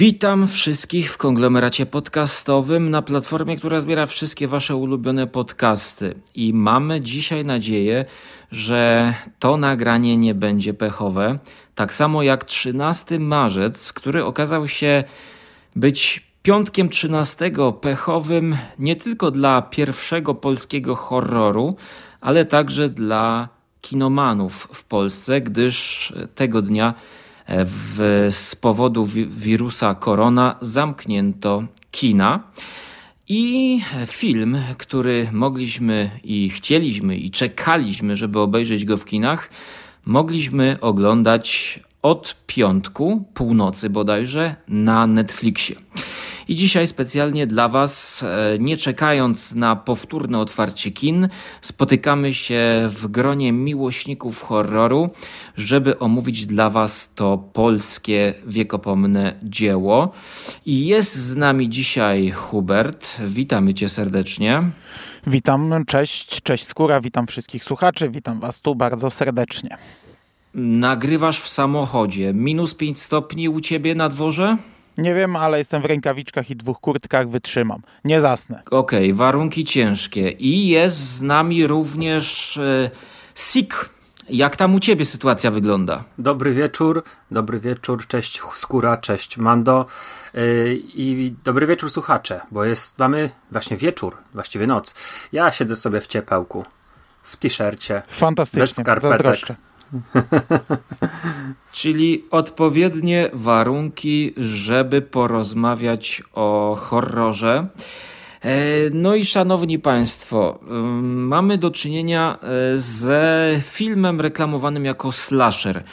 Witam wszystkich w konglomeracie podcastowym na platformie, która zbiera wszystkie Wasze ulubione podcasty. I mamy dzisiaj nadzieję, że to nagranie nie będzie pechowe. Tak samo jak 13 marzec, który okazał się być piątkiem 13 pechowym nie tylko dla pierwszego polskiego horroru, ale także dla kinomanów w Polsce, gdyż tego dnia w, z powodu wi wirusa korona zamknięto kina. I film, który mogliśmy i chcieliśmy i czekaliśmy, żeby obejrzeć go w kinach, mogliśmy oglądać od piątku, północy bodajże, na Netflixie. I dzisiaj specjalnie dla Was, nie czekając na powtórne otwarcie kin, spotykamy się w gronie miłośników horroru, żeby omówić dla Was to polskie wiekopomne dzieło. I jest z nami dzisiaj Hubert. Witamy Cię serdecznie. Witam, cześć, cześć Skóra, witam wszystkich słuchaczy, witam Was tu bardzo serdecznie. Nagrywasz w samochodzie. Minus 5 stopni u Ciebie na dworze? Nie wiem, ale jestem w rękawiczkach i dwóch kurtkach, wytrzymam. Nie zasnę. Okej, okay, warunki ciężkie. I jest z nami również e, Sik. Jak tam u ciebie sytuacja wygląda? Dobry wieczór, dobry wieczór, cześć Skóra, cześć Mando yy, i dobry wieczór słuchacze, bo jest, mamy właśnie wieczór, właściwie noc. Ja siedzę sobie w ciepełku, w t-shircie. Fantastycznie, bez skarpetek. zazdroszczę. Czyli odpowiednie warunki, żeby porozmawiać o horrorze. No i szanowni Państwo, mamy do czynienia ze filmem reklamowanym jako slasher.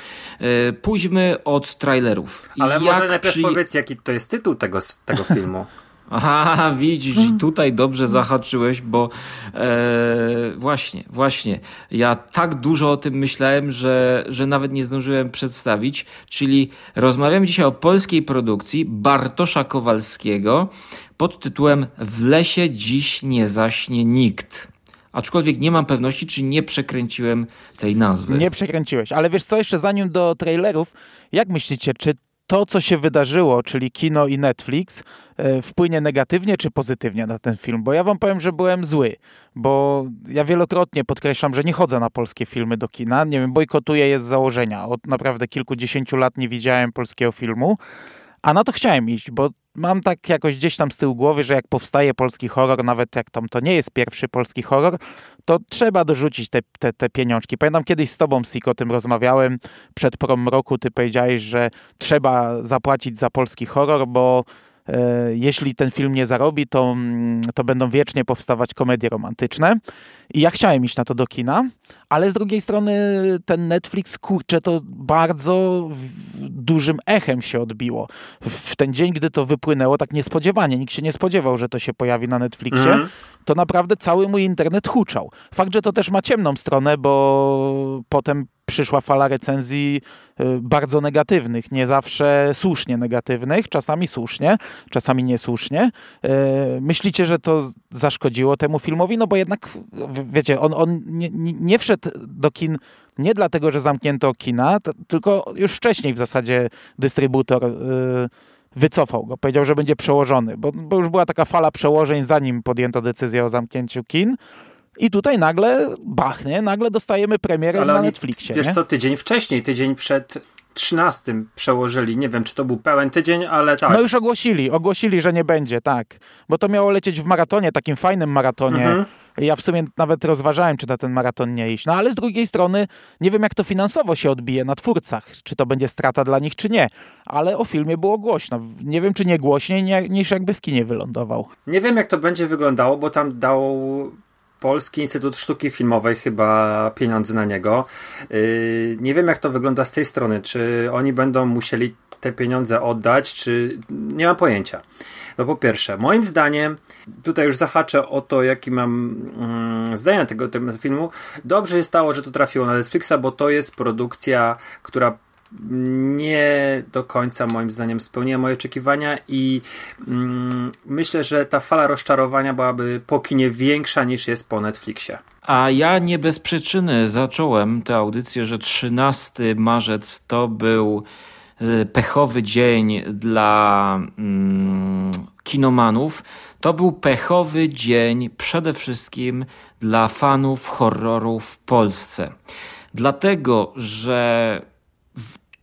Pójdźmy od trailerów. Ale Jak może najpierw przy... powiedz, jaki to jest tytuł tego, tego filmu. Aha, widzisz, i tutaj dobrze zahaczyłeś, bo e, właśnie, właśnie. Ja tak dużo o tym myślałem, że, że nawet nie zdążyłem przedstawić. Czyli rozmawiamy dzisiaj o polskiej produkcji Bartosza Kowalskiego pod tytułem W lesie dziś nie zaśnie nikt. Aczkolwiek nie mam pewności, czy nie przekręciłem tej nazwy. Nie przekręciłeś, ale wiesz co, jeszcze zanim do trailerów, jak myślicie, czy to, co się wydarzyło, czyli kino i Netflix, wpłynie negatywnie czy pozytywnie na ten film? Bo ja wam powiem, że byłem zły, bo ja wielokrotnie podkreślam, że nie chodzę na polskie filmy do kina. Nie wiem, bojkotuję je z założenia. Od naprawdę kilkudziesięciu lat nie widziałem polskiego filmu. A na to chciałem iść, bo mam tak jakoś gdzieś tam z tyłu głowy, że jak powstaje polski horror, nawet jak tam to nie jest pierwszy polski horror, to trzeba dorzucić te, te, te pieniążki. Pamiętam kiedyś z tobą, Sik, o tym rozmawiałem przed prom roku, ty powiedziałeś, że trzeba zapłacić za polski horror, bo jeśli ten film nie zarobi, to, mm, to będą wiecznie powstawać komedie romantyczne. I ja chciałem iść na to do kina, ale z drugiej strony ten Netflix, kurczę, to bardzo dużym echem się odbiło. W ten dzień, gdy to wypłynęło, tak niespodziewanie, nikt się nie spodziewał, że to się pojawi na Netflixie, mm. to naprawdę cały mój internet huczał. Fakt, że to też ma ciemną stronę, bo potem przyszła fala recenzji y, bardzo negatywnych, nie zawsze słusznie negatywnych, czasami słusznie, czasami niesłusznie. Y, myślicie, że to zaszkodziło temu filmowi? No bo jednak, wiecie, on, on nie, nie wszedł do kin nie dlatego, że zamknięto kina, tylko już wcześniej w zasadzie dystrybutor yy, wycofał go. Powiedział, że będzie przełożony, bo, bo już była taka fala przełożeń, zanim podjęto decyzję o zamknięciu kin. I tutaj nagle, bachnie, nagle dostajemy premierę Ale na Netflixie. Wiesz nie? co, tydzień wcześniej, tydzień przed 13 przełożyli. Nie wiem, czy to był pełen tydzień, ale tak. No już ogłosili, ogłosili, że nie będzie, tak. Bo to miało lecieć w maratonie, takim fajnym maratonie. Mhm ja w sumie nawet rozważałem, czy na ten maraton nie iść. No ale z drugiej strony nie wiem, jak to finansowo się odbije na twórcach. Czy to będzie strata dla nich, czy nie. Ale o filmie było głośno. Nie wiem, czy nie głośniej nie, niż jakby w kinie wylądował. Nie wiem, jak to będzie wyglądało, bo tam dał Polski Instytut Sztuki Filmowej chyba pieniądze na niego. Yy, nie wiem, jak to wygląda z tej strony. Czy oni będą musieli te pieniądze oddać, czy nie mam pojęcia. No po pierwsze, moim zdaniem, tutaj już zahaczę o to, jaki mam mm, zdanie na tego filmu. Dobrze się stało, że to trafiło na Netflixa, bo to jest produkcja, która nie do końca moim zdaniem spełniła moje oczekiwania i mm, myślę, że ta fala rozczarowania byłaby po kinie większa niż jest po Netflixie. A ja nie bez przyczyny zacząłem tę audycję, że 13 marzec to był e, pechowy dzień dla mm, kinomanów. To był pechowy dzień przede wszystkim dla fanów horroru w Polsce. Dlatego, że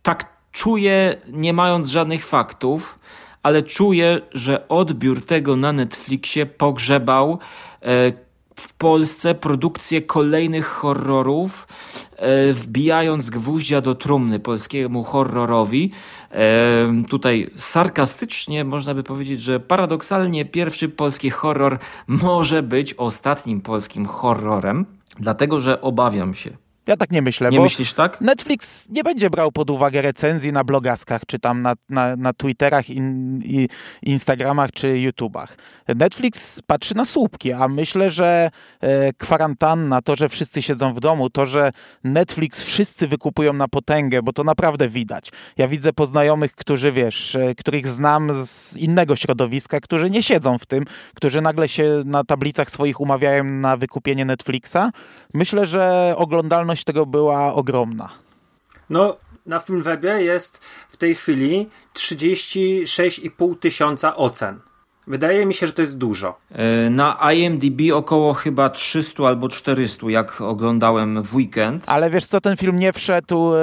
tak czuję, nie mając żadnych faktów, ale czuję, że odbiór tego na Netflixie pogrzebał e, w Polsce produkcję kolejnych horrorów, e, wbijając gwóździa do trumny polskiemu horrorowi. E, tutaj sarkastycznie można by powiedzieć, że paradoksalnie pierwszy polski horror może być ostatnim polskim horrorem, dlatego że obawiam się, ja tak nie myślę. Nie myślisz tak? Netflix nie będzie brał pod uwagę recenzji na blogaskach, czy tam na, na, na Twitterach, in, i Instagramach, czy YouTubach. Netflix patrzy na słupki, a myślę, że e, kwarantanna, to, że wszyscy siedzą w domu, to, że Netflix wszyscy wykupują na potęgę, bo to naprawdę widać. Ja widzę poznajomych, którzy, wiesz, e, których znam z innego środowiska, którzy nie siedzą w tym, którzy nagle się na tablicach swoich umawiają na wykupienie Netflixa. Myślę, że oglądalność popularność tego była ogromna. No, na Filmwebie jest w tej chwili 36,5 tysiąca ocen. Wydaje mi się, że to jest dużo. E, na IMDb około chyba 300 albo 400, jak oglądałem w weekend. Ale wiesz co, ten film nie wszedł e,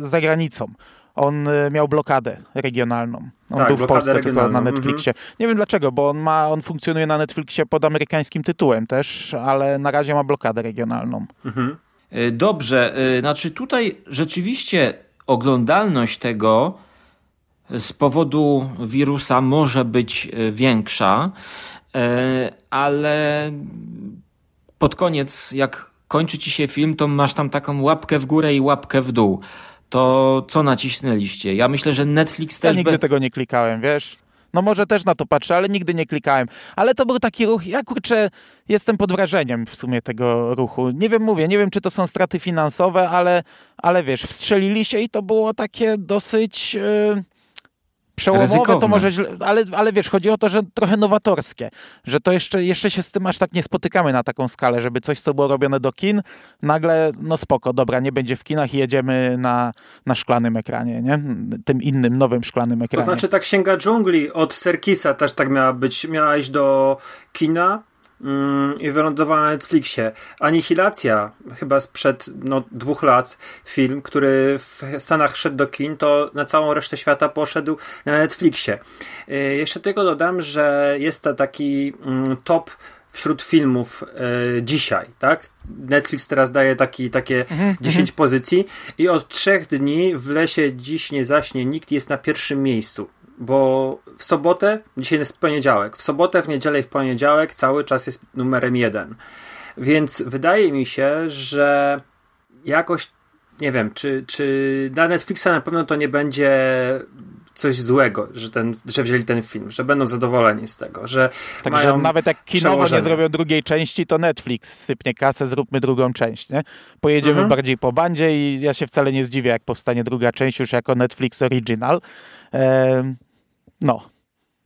za granicą. On e, miał blokadę regionalną. On tak, był w Polsce regionalną. tylko na Netflixie. Mhm. Nie wiem dlaczego, bo on ma, on funkcjonuje na Netflixie pod amerykańskim tytułem też, ale na razie ma blokadę regionalną. Mhm. E, dobrze, e, znaczy tutaj rzeczywiście oglądalność tego z powodu wirusa może być e, większa, ale pod koniec, jak kończy ci się film, to masz tam taką łapkę w górę i łapkę w dół. To co nacisnęliście? Ja myślę, że Netflix też. Ja nigdy be... tego nie klikałem, wiesz? No może też na to patrzę, ale nigdy nie klikałem. Ale to był taki ruch, ja kurczę, jestem pod wrażeniem w sumie tego ruchu. Nie wiem, mówię, nie wiem, czy to są straty finansowe, ale, ale wiesz, wstrzelili się i to było takie dosyć... Yy przełomowe Ryzykowne. to może źle, ale, ale wiesz, chodzi o to, że trochę nowatorskie, że to jeszcze, jeszcze się z tym aż tak nie spotykamy na taką skalę, żeby coś, co było robione do kin, nagle, no spoko, dobra, nie będzie w kinach i jedziemy na, na szklanym ekranie, nie? Tym innym, nowym szklanym ekranie. To znaczy tak Księga Dżungli od Serkisa też tak miała być, miała iść do kina, i wylądowała na Netflixie. Anihilacja, chyba sprzed no, dwóch lat, film, który w Stanach szedł do kin, to na całą resztę świata poszedł na Netflixie. Y, jeszcze tego dodam, że jest to taki mm, top wśród filmów y, dzisiaj, tak? Netflix teraz daje taki, takie mhm, 10 mhm. pozycji i od trzech dni w lesie dziś nie zaśnie nikt jest na pierwszym miejscu bo w sobotę, dzisiaj jest poniedziałek, w sobotę, w niedzielę i w poniedziałek cały czas jest numerem jeden. Więc wydaje mi się, że jakoś, nie wiem, czy, czy dla Netflixa na pewno to nie będzie coś złego, że, ten, że wzięli ten film, że będą zadowoleni z tego, że Także nawet jak kinowo nie zrobią drugiej części, to Netflix sypnie kasę, zróbmy drugą część, nie? Pojedziemy mhm. bardziej po bandzie i ja się wcale nie zdziwię, jak powstanie druga część już jako Netflix Original. Ehm, no.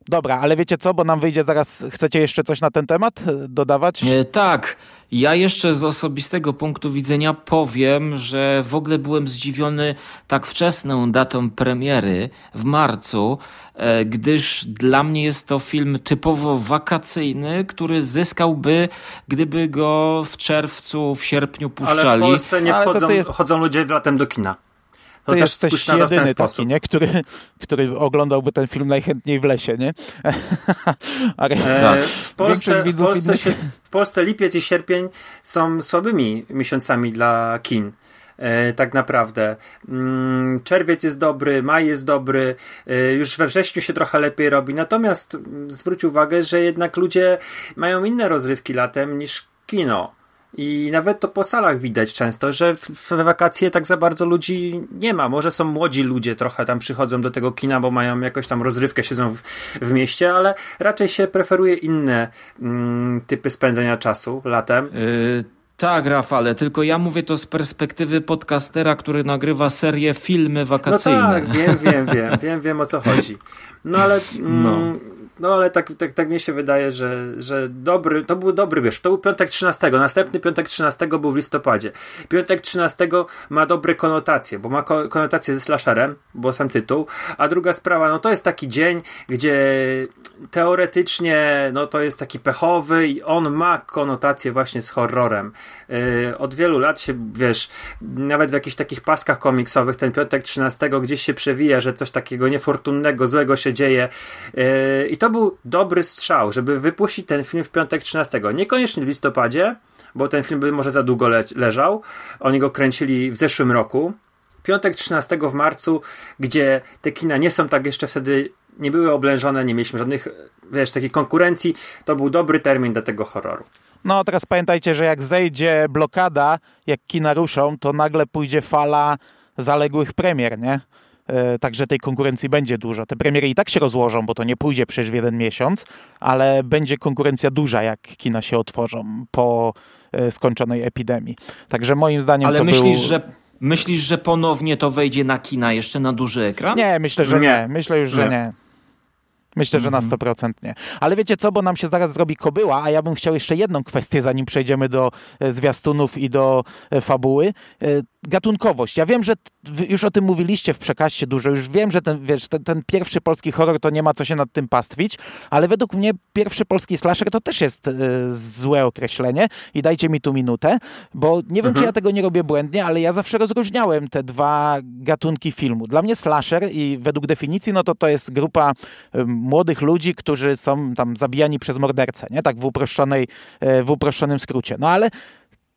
Dobra, ale wiecie co, bo nam wyjdzie zaraz, chcecie jeszcze coś na ten temat e, dodawać? Nie, tak, ja jeszcze z osobistego punktu widzenia powiem, że w ogóle byłem zdziwiony tak wczesną datą premiery w marcu, e, gdyż dla mnie jest to film typowo wakacyjny, który zyskałby, gdyby go w czerwcu, w sierpniu puszczali. Ale w Polsce nie wchodzą, jest... chodzą ludzie latem do kina. To, to jesteś jedyny taki, nie? Który, który oglądałby ten film najchętniej w lesie, nie? Ale e, tak. w, Polsce, w, Polsce się, w Polsce lipiec i sierpień są słabymi miesiącami dla kin. E, tak naprawdę. Mm, czerwiec jest dobry, maj jest dobry, e, już we wrześniu się trochę lepiej robi. Natomiast zwróć uwagę, że jednak ludzie mają inne rozrywki latem niż kino. I nawet to po salach widać często, że w, wakacje tak za bardzo ludzi nie ma. Może są młodzi ludzie trochę tam przychodzą do tego kina, bo mają jakąś tam rozrywkę, siedzą w, w mieście, ale raczej się preferuje inne mm, typy spędzenia czasu latem. Yy, tak, Rafale, tylko ja mówię to z perspektywy podcastera, który nagrywa serię filmy wakacyjne. No tak, wiem, wiem, wiem, wiem, wiem o co chodzi. No ale... Mm, no. No ale tak, tak, tak mi się wydaje, że, że dobry, to był dobry wiesz, to był piątek 13, następny piątek 13 był w listopadzie. Piątek 13 ma dobre konotacje, bo ma konotacje ze slasherem, bo sam tytuł, a druga sprawa, no to jest taki dzień, gdzie teoretycznie no to jest taki pechowy i on ma konotację właśnie z horrorem. Yy, od wielu lat się, wiesz, nawet w jakichś takich paskach komiksowych ten piątek 13 gdzieś się przewija, że coś takiego niefortunnego, złego się dzieje yy, i to był dobry strzał, żeby wypuścić ten film w piątek 13. Niekoniecznie w listopadzie, bo ten film by może za długo le leżał. Oni go kręcili w zeszłym roku. Piątek 13 w marcu, gdzie te kina nie są tak jeszcze wtedy, nie były oblężone, nie mieliśmy żadnych, wiesz, takiej konkurencji, to był dobry termin do tego horroru. No teraz pamiętajcie, że jak zejdzie blokada, jak kina ruszą, to nagle pójdzie fala zaległych premier, nie? E, także tej konkurencji będzie dużo. Te premiery i tak się rozłożą, bo to nie pójdzie przecież w jeden miesiąc, ale będzie konkurencja duża, jak kina się otworzą po e, skończonej epidemii. Także moim zdaniem ale to myślisz, był... że Myślisz, że ponownie to wejdzie na kina jeszcze na duży ekran? Nie, myślę, że nie. nie. Myślę już, że nie. nie. Myślę, że na 100% mhm. nie. Ale wiecie co, bo nam się zaraz zrobi kobyła, a ja bym chciał jeszcze jedną kwestię, zanim przejdziemy do e, zwiastunów i do fabuły gatunkowość. Ja wiem, że już o tym mówiliście w przekaście dużo, już wiem, że ten, wiesz, ten, ten, pierwszy polski horror to nie ma co się nad tym pastwić, ale według mnie pierwszy polski slasher to też jest y, złe określenie i dajcie mi tu minutę, bo nie wiem, mhm. czy ja tego nie robię błędnie, ale ja zawsze rozróżniałem te dwa gatunki filmu. Dla mnie slasher i według definicji, no to to jest grupa y, młodych ludzi, którzy są tam zabijani przez mordercę, nie? Tak w uproszczonej, y, w uproszczonym skrócie. No ale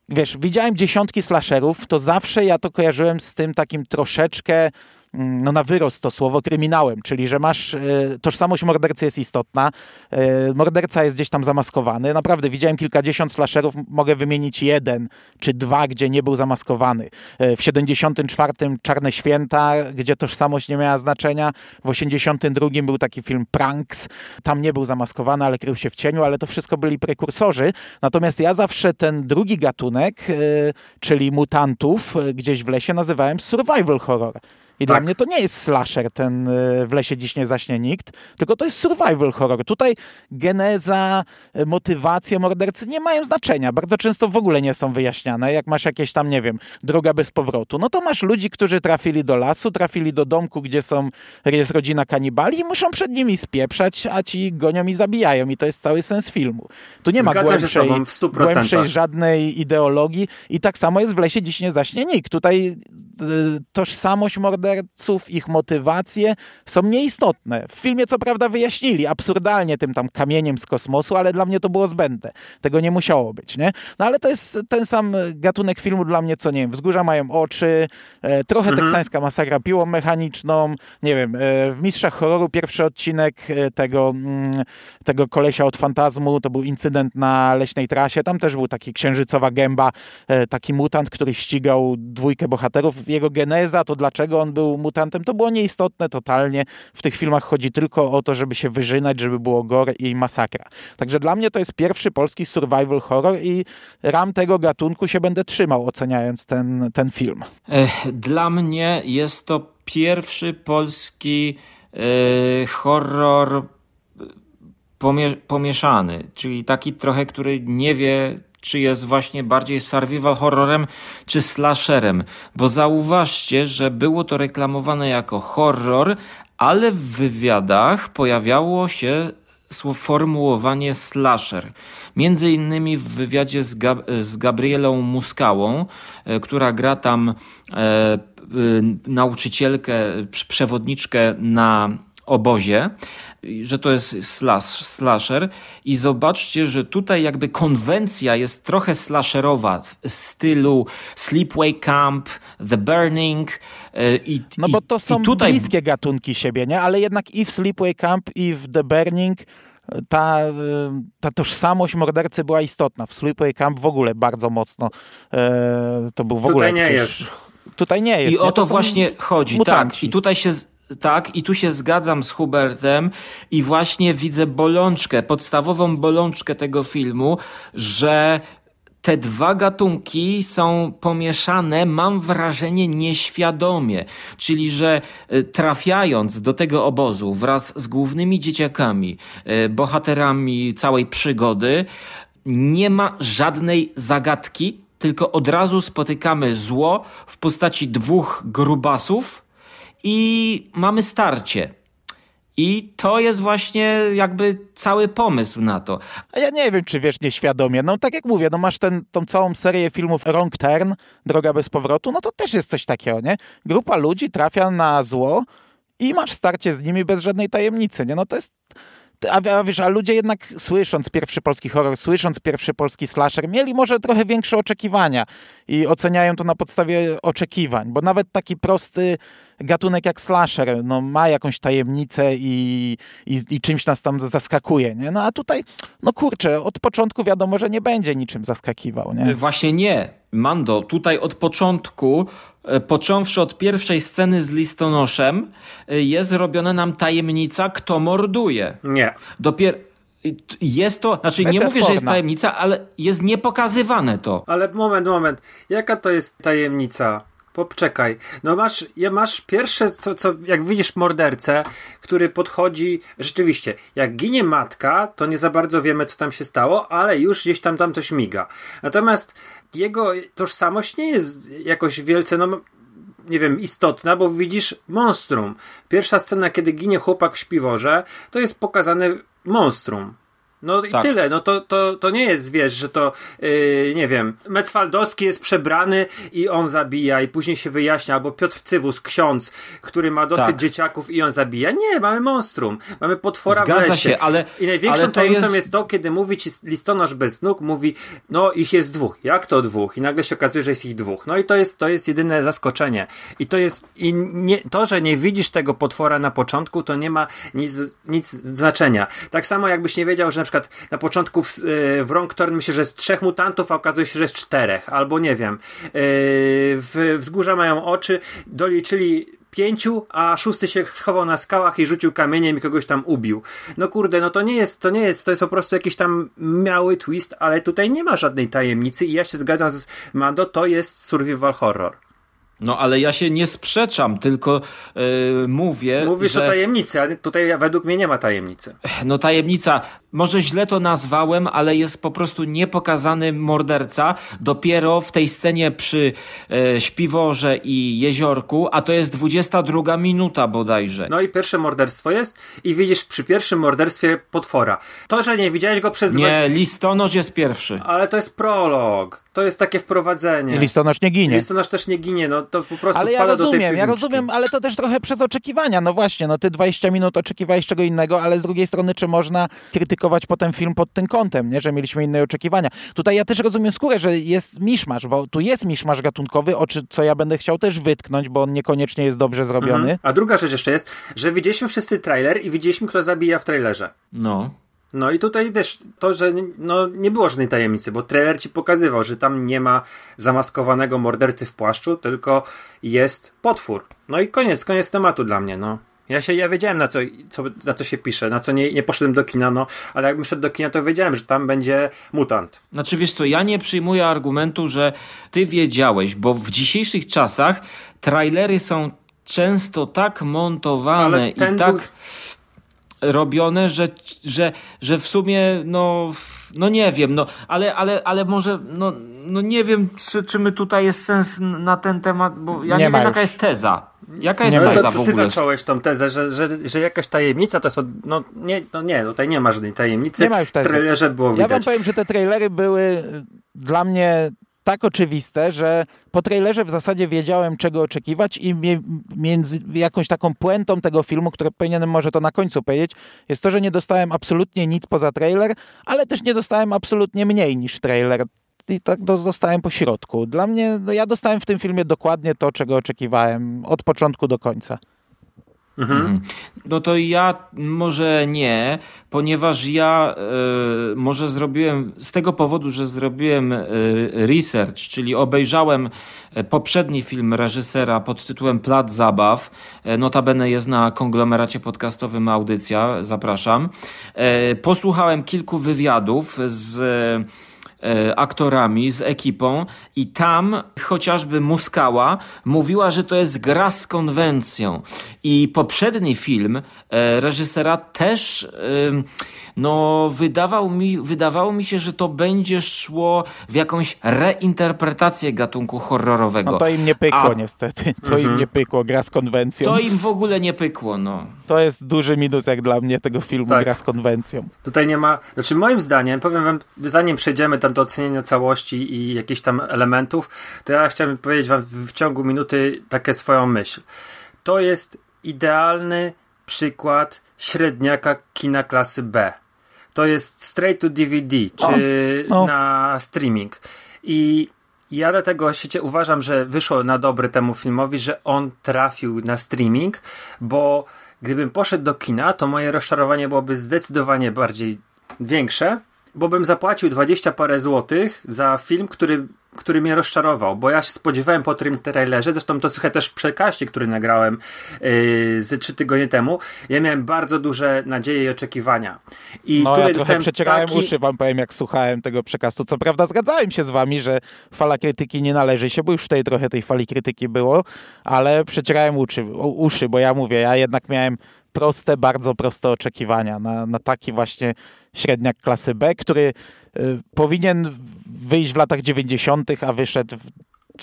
wiesz, widziałem dziesiątki slasherów, to zawsze ja to kojarzyłem z tym takim troszeczkę no na wyrost to słowo kryminałem, czyli że masz, e, tożsamość mordercy jest istotna, e, morderca jest gdzieś tam zamaskowany. Naprawdę widziałem kilkadziesiąt slasherów, mogę wymienić jeden czy dwa, gdzie nie był zamaskowany. E, w 74 Czarne Święta, gdzie tożsamość nie miała znaczenia. W 82 był taki film Pranks, tam nie był zamaskowany, ale krył się w cieniu, ale to wszystko byli prekursorzy. Natomiast ja zawsze ten drugi gatunek, czyli mutantów gdzieś w lesie nazywałem survival horror. I tak. dla mnie to nie jest slasher, ten y, w lesie dziś nie zaśnie nikt, tylko to jest survival horror. Tutaj geneza, y, motywacja mordercy nie mają znaczenia. Bardzo często w ogóle nie są wyjaśniane. Jak masz jakieś tam, nie wiem, droga bez powrotu, no to masz ludzi, którzy trafili do lasu, trafili do domku, gdzie są, jest rodzina kanibali i muszą przed nimi spieprzać, a ci gonią i zabijają. I to jest cały sens filmu. Tu nie Zgadzam ma głębszej, głębszej żadnej ideologii i tak samo jest w lesie dziś nie zaśnie nikt. Tutaj Y, tożsamość morderców, ich motywacje są nieistotne. W filmie co prawda wyjaśnili absurdalnie tym tam kamieniem z kosmosu, ale dla mnie to było zbędne. Tego nie musiało być, nie? No ale to jest ten sam gatunek filmu dla mnie, co nie wiem, Wzgórza mają oczy, e, trochę mhm. teksańska masakra piłą mechaniczną, nie wiem, e, w Mistrzach Horroru pierwszy odcinek e, tego, mm, tego kolesia od fantazmu, to był incydent na leśnej trasie, tam też był taki księżycowa gęba, taki mutant, który ścigał dwójkę bohaterów jego geneza, to dlaczego on był mutantem, to było nieistotne totalnie. W tych filmach chodzi tylko o to, żeby się wyżynać, żeby było gore i masakra. Także dla mnie to jest pierwszy polski survival horror i ram tego gatunku się będę trzymał, oceniając ten, ten film. Dla mnie jest to pierwszy polski e, horror pomie pomieszany, czyli taki trochę, który nie wie, czy jest właśnie bardziej survival horrorem, czy slasherem. Bo zauważcie, że było to reklamowane jako horror, ale w wywiadach pojawiało się sformułowanie slasher. Między innymi w wywiadzie z, Gab z Gabrielą Muskałą, e, która gra tam e, e, nauczycielkę, przewodniczkę na obozie, że to jest slash, slasher i zobaczcie, że tutaj jakby konwencja jest trochę slasherowa w stylu Sleepaway Camp, The Burning e, i No bo to są tutaj... bliskie gatunki siebie, nie? Ale jednak i w Sleepaway Camp i w The Burning ta, ta tożsamość mordercy była istotna. W Sleepaway Camp w ogóle bardzo mocno to był w ogóle... Tutaj nie jest. Tutaj nie jest. I nie? o to, właśnie chodzi, mutanci. tak. I tutaj się tak, i tu się zgadzam z Hubertem i właśnie widzę bolączkę, podstawową bolączkę tego filmu, że te dwa gatunki są pomieszane, mam wrażenie, nieświadomie. Czyli, że e, trafiając do tego obozu wraz z głównymi dzieciakami, e, bohaterami całej przygody, nie ma żadnej zagadki, tylko od razu spotykamy zło w postaci dwóch grubasów i mamy starcie. I to jest właśnie jakby cały pomysł na to. A ja nie wiem, czy wiesz nieświadomie. No tak jak mówię, no masz ten, tą całą serię filmów Wrong Turn, Droga bez powrotu, no to też jest coś takiego, nie? Grupa ludzi trafia na zło i masz starcie z nimi bez żadnej tajemnicy, nie? No to jest a, wiesz, a ludzie jednak słysząc pierwszy polski horror, słysząc pierwszy polski slasher, mieli może trochę większe oczekiwania i oceniają to na podstawie oczekiwań, bo nawet taki prosty gatunek jak slasher no, ma jakąś tajemnicę i, i, i czymś nas tam zaskakuje, nie? No a tutaj, no kurczę, od początku wiadomo, że nie będzie niczym zaskakiwał, nie? Właśnie nie. Mando, tutaj od początku E, począwszy od pierwszej sceny z listonoszem, e, jest robiona nam tajemnica, kto morduje. Nie. Dopiero jest to, znaczy Kwestia nie mówię, sporna. że jest tajemnica, ale jest niepokazywane to. Ale moment, moment. Jaka to jest tajemnica? Poczekaj. No masz, ja masz pierwsze, co, co, jak widzisz mordercę, który podchodzi, rzeczywiście, jak ginie matka, to nie za bardzo wiemy, co tam się stało, ale już gdzieś tam tam to śmiga. Natomiast jego tożsamość nie jest jakoś wielce, no nie wiem, istotna, bo widzisz monstrum. Pierwsza scena, kiedy ginie chłopak w śpiworze, to jest pokazane monstrum. No i tak. tyle, no to, to, to nie jest, wiesz, że to, yy, nie wiem, Mecwaldowski jest przebrany i on zabija i później się wyjaśnia, albo Piotr Cywus, ksiądz, który ma dosyć tak. dzieciaków i on zabija. Nie, mamy monstrum, mamy potwora Zgadza w lesie. Się, ale, I największą ale tajemnicą jest... jest... to, kiedy mówi ci listonosz bez nóg, mówi, no ich jest dwóch. Jak to dwóch? I nagle się okazuje, że jest ich dwóch. No i to jest, to jest jedyne zaskoczenie. I to jest, i nie, to, że nie widzisz tego potwora na początku, to nie ma nic, nic znaczenia. Tak samo jakbyś nie wiedział, że przykład na początku w, e, w Wrong Turn myślę, że jest trzech mutantów, a okazuje się, że jest czterech, albo nie wiem. E, w Wzgórza mają oczy, doliczyli pięciu, a szósty się schował na skałach i rzucił kamieniem i kogoś tam ubił. No kurde, no to nie jest, to nie jest, to jest po prostu jakiś tam mały twist, ale tutaj nie ma żadnej tajemnicy i ja się zgadzam z Mando, to jest survival horror. No ale ja się nie sprzeczam, tylko yy, mówię. Mówisz że... o tajemnicy, a tutaj według mnie nie ma tajemnicy. No tajemnica, może źle to nazwałem, ale jest po prostu niepokazany morderca dopiero w tej scenie przy e, śpiworze i jeziorku, a to jest 22 minuta bodajże. No i pierwsze morderstwo jest i widzisz przy pierwszym morderstwie potwora. To, że nie widziałeś go przez... Nie, listonosz jest pierwszy. Ale to jest prolog. To jest takie wprowadzenie. Listonosz nie ginie. Listonosz też nie ginie, no to po prostu Ale ja rozumiem, ja rozumiem, ale to też trochę przez oczekiwania. No właśnie, no ty 20 minut oczekiwałeś czego innego, ale z drugiej strony, czy można krytykować potem film pod tym kątem, nie? że mieliśmy inne oczekiwania. Tutaj ja też rozumiem skórę, że jest miszmasz, bo tu jest miszmasz gatunkowy, o co ja będę chciał też wytknąć, bo on niekoniecznie jest dobrze zrobiony. Mhm. A druga rzecz jeszcze jest, że widzieliśmy wszyscy trailer i widzieliśmy, kto zabija w trailerze. No. No i tutaj wiesz, to, że no, nie było żadnej tajemnicy, bo trailer ci pokazywał, że tam nie ma zamaskowanego mordercy w płaszczu, tylko jest potwór. No i koniec, koniec tematu dla mnie, no. Ja się, ja wiedziałem na co, co, na co się pisze, na co nie, nie poszedłem do kina, no, ale jakbym szedł do kina, to wiedziałem, że tam będzie mutant. Znaczy wiesz co, ja nie przyjmuję argumentu, że ty wiedziałeś, bo w dzisiejszych czasach trailery są często tak montowane i tak... Był robione, że, że, że w sumie no, no nie wiem, no, ale, ale, ale może no, no nie wiem, czy, czy my tutaj jest sens na ten temat, bo ja nie, nie wiem, jaka jest teza. Jaka jest nie teza to, to, w ogóle? Ty zacząłeś tą tezę, że, że, że jakaś tajemnica to jest. Od, no, nie, no nie, tutaj nie ma żadnej tajemnicy. Nie ma już tezy. W trailerze było widać. Ja wam powiem, że te trailery były dla mnie tak oczywiste, że po trailerze w zasadzie wiedziałem, czego oczekiwać i między jakąś taką puentą tego filmu, które powinienem może to na końcu powiedzieć, jest to, że nie dostałem absolutnie nic poza trailer, ale też nie dostałem absolutnie mniej niż trailer. I tak dostałem po środku. Dla mnie, no ja dostałem w tym filmie dokładnie to, czego oczekiwałem od początku do końca. Mhm. No to ja może nie, ponieważ ja y, może zrobiłem, z tego powodu, że zrobiłem y, research, czyli obejrzałem e, poprzedni film reżysera pod tytułem Plat Zabaw, notabene jest na konglomeracie podcastowym Audycja, zapraszam. Y, posłuchałem kilku wywiadów z aktorami, z ekipą i tam chociażby Muskała mówiła, że to jest gra z konwencją. I poprzedni film e, reżysera też no, wydawał mi, wydawało mi się, że to będzie szło w jakąś reinterpretację gatunku horrorowego. No to im nie pykło A... niestety. To mhm. im nie pykło, gra z konwencją. To im w ogóle nie pykło, no. To jest duży minus jak dla mnie tego filmu, tak. gra z konwencją. Tutaj nie ma, znaczy moim zdaniem, powiem wam, zanim przejdziemy tam do ocenienia całości i jakichś tam elementów, to ja chciałbym powiedzieć wam w ciągu minuty takie swoją myśl. To jest idealny przykład średniaka kina klasy B. To jest straight to DVD, czy no. na streaming. I ja dlatego się uważam, że wyszło na dobry temu filmowi, że on trafił na streaming, bo gdybym poszedł do kina, to moje rozczarowanie byłoby zdecydowanie bardziej większe, bo bym zapłacił 20 parę złotych za film, który który mnie rozczarował, bo ja się spodziewałem po tym trailerze, zresztą to słuchaj też w przekaście, który nagrałem yy, z trzy tygodnie temu, ja miałem bardzo duże nadzieje i oczekiwania. I no ja trochę przecierałem taki... uszy, wam powiem, jak słuchałem tego przekastu. Co prawda zgadzałem się z wami, że fala krytyki nie należy się, bo już tutaj trochę tej fali krytyki było, ale przecierałem uszy, uszy bo ja mówię, ja jednak miałem proste, bardzo proste oczekiwania na, na taki właśnie średniak klasy B, który y, powinien wyjść w latach 90., a wyszedł w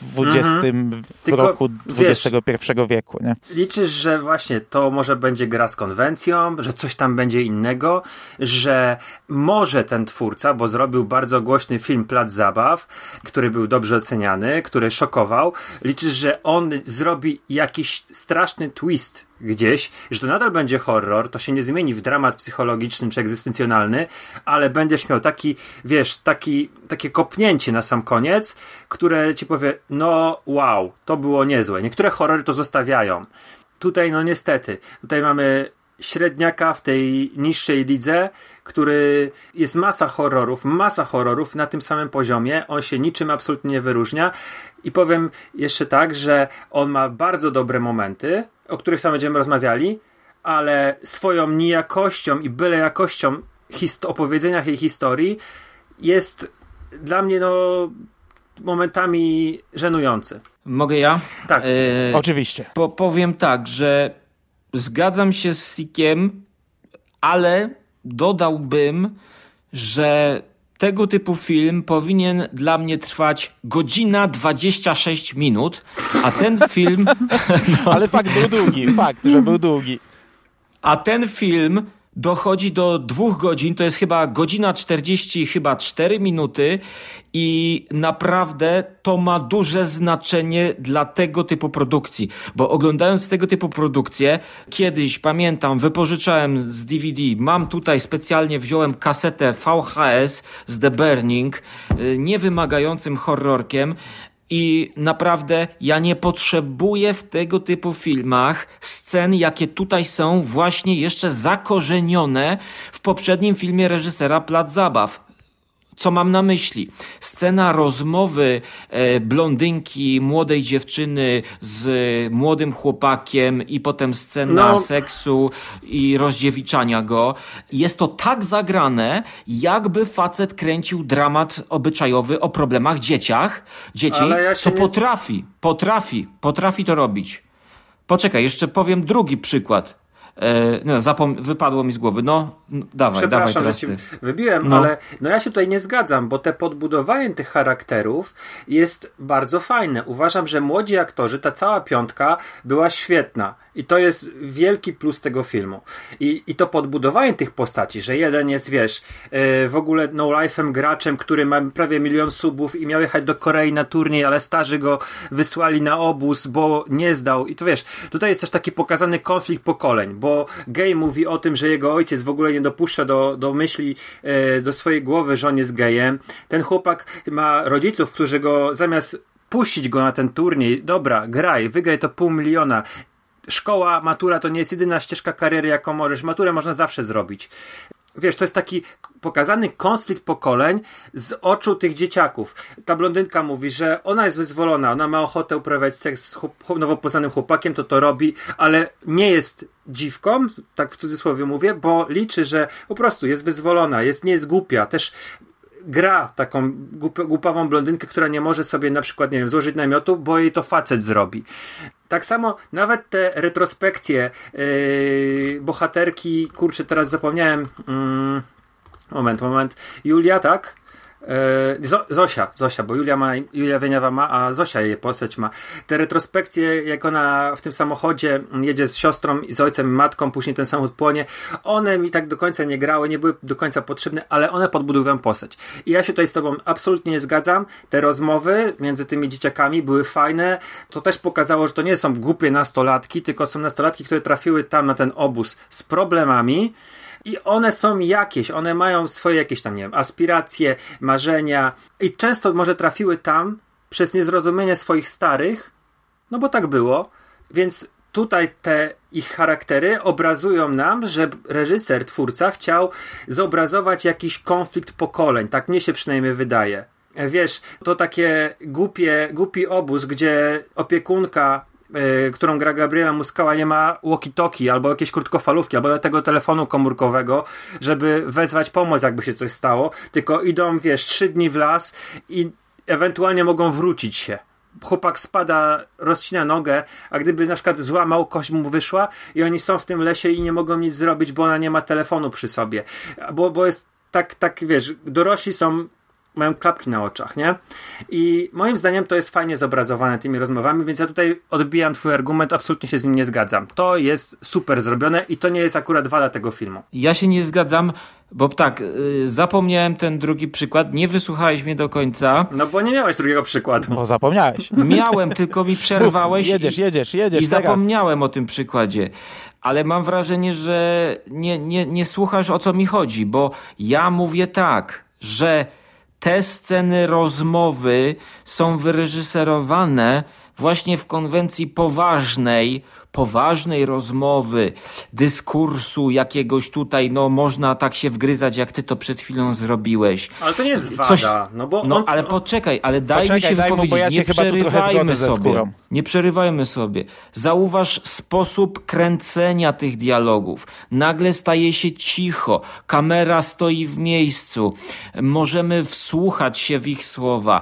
20 mhm. w Tylko, roku XXI wieku. Nie? Liczysz, że właśnie to może będzie gra z konwencją, że coś tam będzie innego, że może ten twórca, bo zrobił bardzo głośny film Plac Zabaw, który był dobrze oceniany, który szokował, liczysz, że on zrobi jakiś straszny twist gdzieś, że to nadal będzie horror, to się nie zmieni w dramat psychologiczny czy egzystencjonalny, ale będziesz miał taki, wiesz, taki, takie kopnięcie na sam koniec, które ci powie, no wow, to było niezłe. Niektóre horrory to zostawiają. Tutaj, no niestety, tutaj mamy średniaka w tej niższej lidze, który jest masa horrorów, masa horrorów na tym samym poziomie. On się niczym absolutnie nie wyróżnia. I powiem jeszcze tak, że on ma bardzo dobre momenty, o których tam będziemy rozmawiali, ale swoją niejakością i byle jakością hist- opowiedzenia tej historii jest dla mnie no momentami żenujący. Mogę ja? Tak. E, Oczywiście. Po, powiem tak, że zgadzam się z Sikiem, ale dodałbym, że tego typu film powinien dla mnie trwać godzina 26 minut, a ten film... No, ale fakt był długi, fakt, że był długi. A ten film dochodzi do dwóch godzin, to jest chyba godzina 40, chyba 4 minuty i naprawdę to ma duże znaczenie dla tego typu produkcji, bo oglądając tego typu produkcje, kiedyś pamiętam, wypożyczałem z DVD, mam tutaj specjalnie wziąłem kasetę VHS z The Burning, y, niewymagającym horrorkiem i naprawdę ja nie potrzebuję w tego typu filmach scen, jakie tutaj są właśnie jeszcze zakorzenione w poprzednim filmie reżysera Plac Zabaw. Co mam na myśli? Scena rozmowy e, blondynki, młodej dziewczyny z młodym chłopakiem i potem scena no. seksu i rozdziewiczania go. Jest to tak zagrane, jakby facet kręcił dramat obyczajowy o problemach dzieciach, dzieci, ja co nie... potrafi, potrafi, potrafi to robić. Poczekaj, jeszcze powiem drugi przykład. E, no, zapom- wypadło mi z głowy. No, no dawaj, dawaj teraz że ci wybiłem, no. ale no ja się tutaj nie zgadzam, bo te podbudowanie tych charakterów jest bardzo fajne. Uważam, że młodzi aktorzy, ta cała piątka była świetna. I to jest wielki plus tego filmu. I, i to podbudowanie tych postaci, że jeden jest, wiesz, yy, w ogóle no life'em graczem, który ma prawie milion subów i miał jechać do Korei na turniej, ale starzy go wysłali na obóz, bo nie zdał. I to wiesz, tutaj jest też taki pokazany konflikt pokoleń, bo gej mówi o tym, że jego ojciec w ogóle nie dopuszcza do, do myśli, yy, do swojej głowy, że on jest gejem. Ten chłopak ma rodziców, którzy go zamiast puścić go na ten turniej, dobra, graj, wygraj to pół miliona szkoła, matura to nie jest jedyna ścieżka kariery, jaką możesz. Maturę można zawsze zrobić wiesz, to jest taki pokazany konflikt pokoleń z oczu tych dzieciaków. Ta blondynka mówi, że ona jest wyzwolona, ona ma ochotę uprawiać seks z nowo poznanym chłopakiem, to to robi, ale nie jest dziwką, tak w cudzysłowie mówię, bo liczy, że po prostu jest wyzwolona, jest, nie jest głupia. Też gra taką głupawą blondynkę, która nie może sobie na przykład, nie wiem, złożyć namiotu, bo jej to facet zrobi. Tak samo nawet te retrospekcje yy, bohaterki, kurczę, teraz zapomniałem. Yy, moment, moment. Julia, tak? E, Zosia, Zosia, bo Julia, ma, Julia Wieniawa ma, a Zosia jej postać ma. Te retrospekcje, jak ona w tym samochodzie jedzie z siostrą i z ojcem i matką, później ten samochód płonie, one mi tak do końca nie grały, nie były do końca potrzebne, ale one podbudowują postać. I ja się tutaj z tobą absolutnie nie zgadzam. Te rozmowy między tymi dzieciakami były fajne. To też pokazało, że to nie są głupie nastolatki, tylko są nastolatki, które trafiły tam na ten obóz z problemami, i one są jakieś, one mają swoje jakieś tam, nie wiem, aspiracje, marzenia. I często może trafiły tam przez niezrozumienie swoich starych, no bo tak było, więc tutaj te ich charaktery obrazują nam, że reżyser, twórca chciał zobrazować jakiś konflikt pokoleń, tak mnie się przynajmniej wydaje. Wiesz, to takie głupie, głupi obóz, gdzie opiekunka Y, którą gra Gabriela Muskała, nie ma walkie-talkie albo jakieś krótkofalówki, albo tego telefonu komórkowego, żeby wezwać pomoc, jakby się coś stało, tylko idą, wiesz, trzy dni w las i ewentualnie mogą wrócić się chłopak spada, rozcina nogę, a gdyby na przykład złamał, kość mu wyszła i oni są w tym lesie i nie mogą nic zrobić, bo ona nie ma telefonu przy sobie. Bo, bo jest tak, tak, wiesz, dorośli są mają klapki na oczach, nie? I moim zdaniem to jest fajnie zobrazowane tymi rozmowami, więc ja tutaj odbijam twój argument, absolutnie się z nim nie zgadzam. To jest super zrobione i to nie jest akurat wada tego filmu. Ja się nie zgadzam, bo tak, yy, zapomniałem ten drugi przykład, nie wysłuchałeś mnie do końca. No bo nie miałeś drugiego przykładu. Bo zapomniałeś. Miałem, tylko mi przerwałeś. jedziesz, jedziesz, jedziesz. I teraz. zapomniałem o tym przykładzie ale mam wrażenie, że nie, nie, nie słuchasz o co mi chodzi, bo ja mówię tak, że te sceny rozmowy są wyreżyserowane właśnie w konwencji poważnej, poważnej rozmowy, dyskursu jakiegoś tutaj, no można tak się wgryzać, jak ty to przed chwilą zrobiłeś. Ale to nie jest wada, Coś, no bo... No on, ale poczekaj, ale daj poczekaj, mi się daj wypowiedzieć, mu, ja nie przerywajmy sobie. Nie przerywajmy sobie. Zauważ sposób kręcenia tych dialogów. Nagle staje się cicho, kamera stoi w miejscu, możemy wsłuchać się w ich słowa.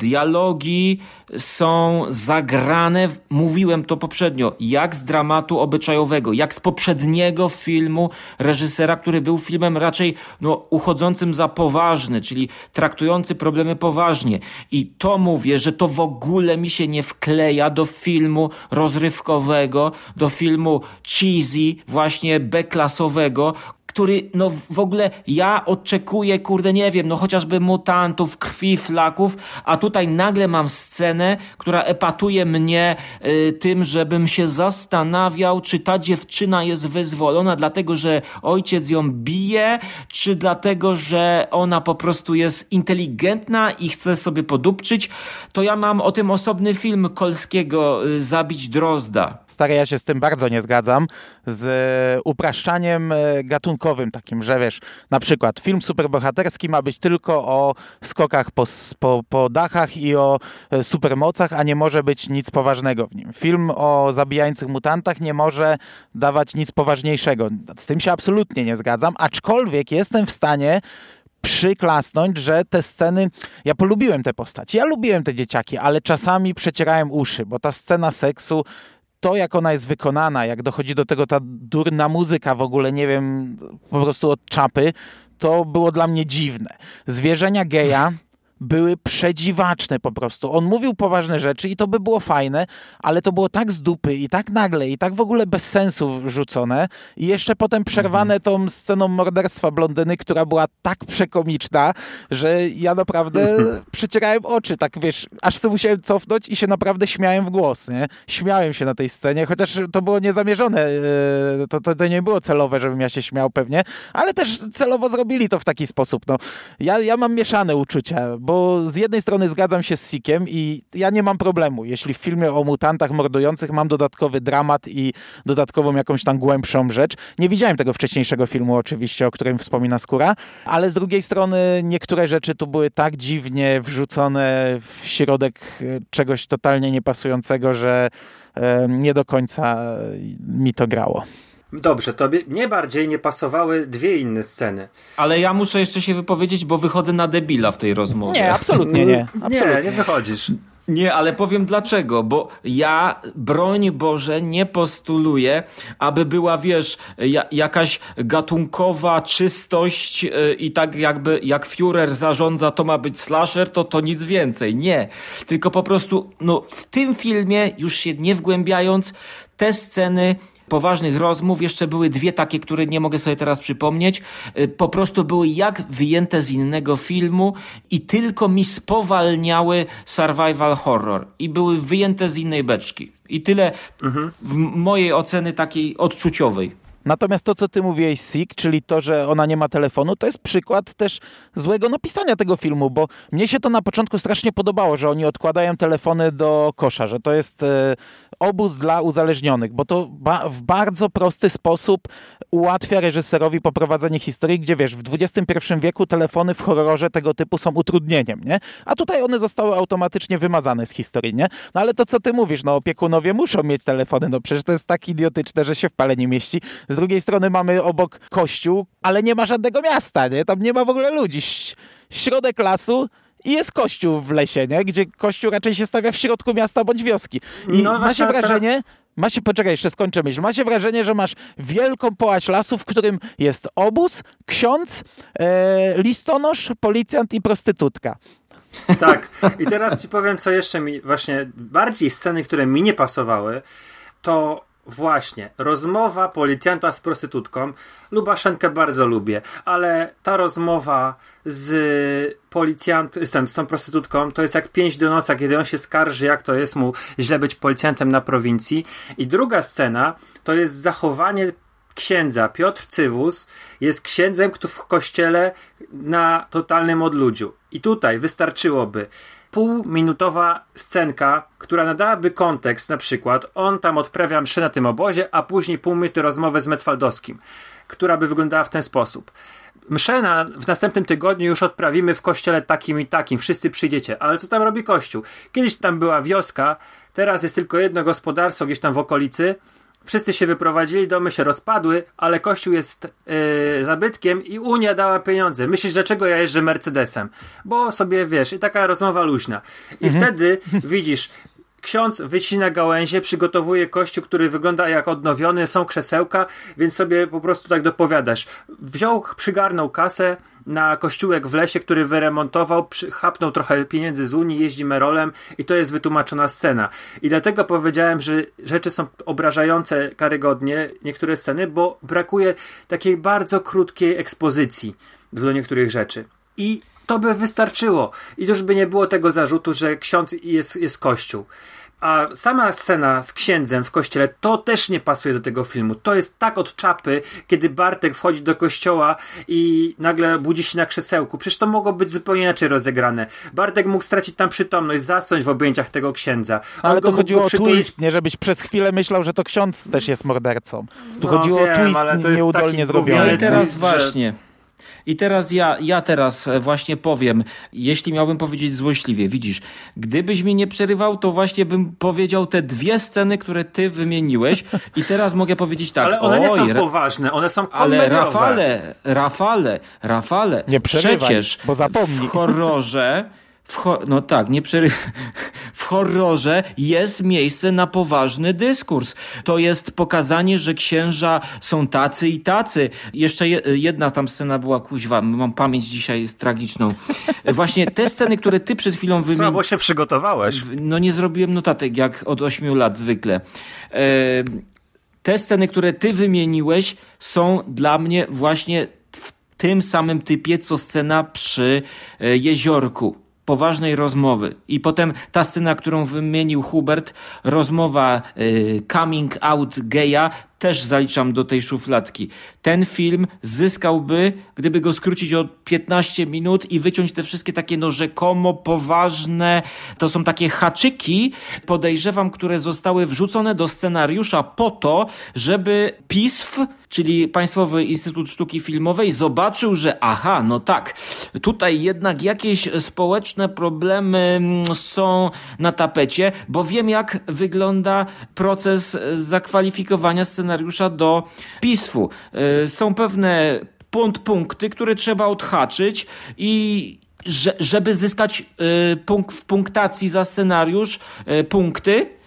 Dialogi są zagrane, mówiłem to poprzednio, jak z dramatu obyczajowego, jak z poprzedniego filmu reżysera, który był filmem raczej no, uchodzącym za poważny, czyli traktujący problemy poważnie. I to mówię, że to w ogóle mi się nie wkleja do filmu rozrywkowego, do filmu cheesy, właśnie B-klasowego, który no w ogóle ja oczekuję, kurde, nie wiem, no chociażby mutantów, krwi, flaków, a tutaj nagle mam scenę, która epatuje mnie y, tym, żebym się zastanawiał, czy ta dziewczyna jest wyzwolona dlatego, że ojciec ją bije, czy dlatego, że ona po prostu jest inteligentna i chce sobie podupczyć, to ja mam o tym osobny film Kolskiego y, Zabić Drozda. Stary, ja się z tym bardzo nie zgadzam, z upraszczaniem y, gatunku takim, że wiesz, na przykład film superbohaterski ma być tylko o skokach po, po, po dachach i o e, supermocach, a nie może być nic poważnego w nim. Film o zabijających mutantach nie może dawać nic poważniejszego. Z tym się absolutnie nie zgadzam, aczkolwiek jestem w stanie przyklasnąć, że te sceny, ja polubiłem te postaci, ja lubiłem te dzieciaki, ale czasami przecierałem uszy, bo ta scena seksu to, jak ona jest wykonana, jak dochodzi do tego ta durna muzyka w ogóle, nie wiem, po prostu od czapy, to było dla mnie dziwne. Zwierzenia geja były przedziwaczne po prostu. On mówił poważne rzeczy i to by było fajne, ale to było tak z dupy i tak nagle i tak w ogóle bez sensu rzucone i jeszcze potem przerwane mhm. tą sceną morderstwa blondyny, która była tak przekomiczna, że ja naprawdę przecierałem oczy, tak wiesz, aż sobie musiałem cofnąć i się naprawdę śmiałem w głos, nie? Śmiałem się na tej scenie, chociaż to było niezamierzone, e, to, to, to nie było celowe, żebym ja się śmiał pewnie, ale też celowo zrobili to w taki sposób, no. Ja, ja mam mieszane uczucia, bo z jednej strony zgadzam się z Sikiem i ja nie mam problemu, jeśli w filmie o mutantach mordujących mam dodatkowy dramat i dodatkową jakąś tam głębszą rzecz. Nie widziałem tego wcześniejszego filmu oczywiście, o którym wspomina Skóra, ale z drugiej strony niektóre rzeczy tu były tak dziwnie wrzucone w środek e, czegoś totalnie niepasującego, że e, nie do końca mi to grało. Dobrze, tobie nie bardziej nie pasowały dwie inne sceny. Ale ja muszę jeszcze się wypowiedzieć, bo wychodzę na debila w tej rozmowie. Nie, absolutnie nie. Absolutnie. Nie, nie wychodzisz. Nie, ale powiem dlaczego, bo ja, broń Boże, nie postuluję, aby była, wiesz, ja, jakaś gatunkowa czystość yy, i tak jakby jak Führer zarządza, to ma być slasher, to to nic więcej. Nie. Tylko po prostu, no, w tym filmie, już się nie wgłębiając, te sceny poważnych rozmów. Jeszcze były dwie takie, które nie mogę sobie teraz przypomnieć. Y, po prostu były jak wyjęte z innego filmu i tylko mi spowalniały survival horror. I były wyjęte z innej beczki. I tyle mhm. w mojej oceny takiej odczuciowej. Natomiast to, co ty mówiłeś, Sik, czyli to, że ona nie ma telefonu, to jest przykład też złego napisania tego filmu, bo mnie się to na początku strasznie podobało, że oni odkładają telefony do kosza, że to jest e, obóz dla uzależnionych, bo to ba w bardzo prosty sposób ułatwia reżyserowi poprowadzenie historii, gdzie wiesz, w XXI wieku telefony w horrorze tego typu są utrudnieniem, nie? A tutaj one zostały automatycznie wymazane z historii, nie? No ale to, co ty mówisz, no opiekunowie muszą mieć telefony, no przecież to jest tak idiotyczne, że się w pale nie mieści. Z drugiej strony mamy obok kościół, ale nie ma żadnego miasta, nie? Tam nie ma w ogóle ludzi. Środek lasu, i jest kościół w lesie, nie? gdzie kościół raczej się stawia w środku miasta bądź wioski. I no ma się wrażenie, teraz... ma się, poczekaj, jeszcze skończę myśl, ma się wrażenie, że masz wielką połać lasu, w którym jest obóz, ksiądz, e, listonosz, policjant i prostytutka. Tak. I teraz ci powiem, co jeszcze mi właśnie bardziej sceny, które mi nie pasowały, to Właśnie, rozmowa policjanta z prostytutką. Lubaszenkę bardzo lubię, ale ta rozmowa z policjantem, z tą prostytutką, to jest jak pięć do nosa, kiedy on się skarży, jak to jest mu źle być policjantem na prowincji. I druga scena to jest zachowanie księdza. Piotr Cywus jest księdzem w kościele na totalnym odludziu. I tutaj wystarczyłoby półminutowa scenka, która nadałaby kontekst, na przykład on tam odprawia mszę na tym obozie, a później pół minuty rozmowy z Mecwaldowskim, która by wyglądała w ten sposób. Mszę na, w następnym tygodniu już odprawimy w kościele takim i takim, wszyscy przyjdziecie. Ale co tam robi kościół? Kiedyś tam była wioska, teraz jest tylko jedno gospodarstwo gdzieś tam w okolicy, Wszyscy się wyprowadzili, domy się rozpadły, ale kościół jest yy, zabytkiem i Unia dała pieniądze. Myślisz, dlaczego ja jeżdżę Mercedesem? Bo sobie wiesz, i taka rozmowa luźna. I mhm. wtedy widzisz, ksiądz wycina gałęzie, przygotowuje kościół, który wygląda jak odnowiony, są krzesełka, więc sobie po prostu tak dopowiadasz. Wziął, przygarnął kasę, na kościółek w lesie, który wyremontował, chapnął trochę pieniędzy z Unii, jeździ merolem i to jest wytłumaczona scena. I dlatego powiedziałem, że rzeczy są obrażające karygodnie, niektóre sceny, bo brakuje takiej bardzo krótkiej ekspozycji do niektórych rzeczy. I to by wystarczyło. I już by nie było tego zarzutu, że ksiądz jest, jest kościół. A sama scena z księdzem w kościele to też nie pasuje do tego filmu. To jest tak od czapy, kiedy Bartek wchodzi do kościoła i nagle budzi się na krzesełku. Przecież to mogło być zupełnie inaczej rozegrane. Bartek mógł stracić tam przytomność, zasnąć w objęciach tego księdza. On ale to chodziło o twist, nie? Żebyś przez chwilę myślał, że to ksiądz też jest mordercą. Tu no, chodziło wiem, o twist nieudolnie zrobiony. I teraz właśnie... I teraz ja, ja teraz e, właśnie powiem, jeśli miałbym powiedzieć złośliwie, widzisz, gdybyś mi nie przerywał, to właśnie bym powiedział te dwie sceny, które ty wymieniłeś i teraz mogę powiedzieć tak. Ale one oj, nie są poważne, one są komediowe. Ale Rafale, Rafale, Rafale, nie przerywaj, przecież bo zapomnij. w horrorze no tak, nie przery... w horrorze jest miejsce na poważny dyskurs. To jest pokazanie, że księża są tacy i tacy. Jeszcze jedna tam scena była kuźwa, mam pamięć dzisiaj tragiczną. Właśnie te sceny, które ty przed chwilą wymieniłeś. Słabo się przygotowałeś. No nie zrobiłem notatek, jak od 8 lat zwykle. E... Te sceny, które ty wymieniłeś, są dla mnie właśnie w tym samym typie, co scena przy e, jeziorku poważnej rozmowy. I potem ta scena, którą wymienił Hubert, rozmowa y, coming out geja, też zaliczam do tej szufladki. Ten film zyskałby, gdyby go skrócić o 15 minut i wyciąć te wszystkie takie no rzekomo poważne, to są takie haczyki, podejrzewam, które zostały wrzucone do scenariusza po to, żeby PISF, czyli Państwowy Instytut Sztuki Filmowej, zobaczył, że aha, no tak, tutaj jednak jakieś społeczne problemy mm, są na tapecie, bo wiem, jak wygląda proces zakwalifikowania scenariusza do PISF-u. Y, są pewne punkty, które trzeba odhaczyć i żeby zyskać y, punkt w punktacji za scenariusz y, punkty,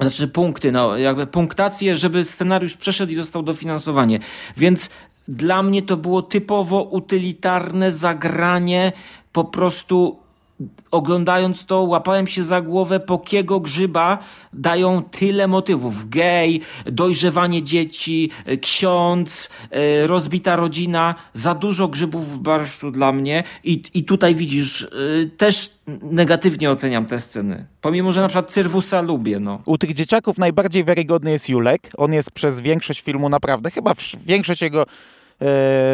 znaczy punkty, no jakby punktację, żeby scenariusz przeszedł i dostał dofinansowanie. Więc dla mnie to było typowo utylitarne zagranie po prostu oglądając to, łapałem się za głowę, po kiego grzyba dają tyle motywów. Gej, dojrzewanie dzieci, ksiądz, e, rozbita rodzina. Za dużo grzybów w barszczu dla mnie. I, i tutaj widzisz, e, też negatywnie oceniam te sceny. Pomimo, że na przykład Cyrwusa lubię. No. U tych dzieciaków najbardziej wiarygodny jest Julek. On jest przez większość filmu naprawdę, chyba większość jego E,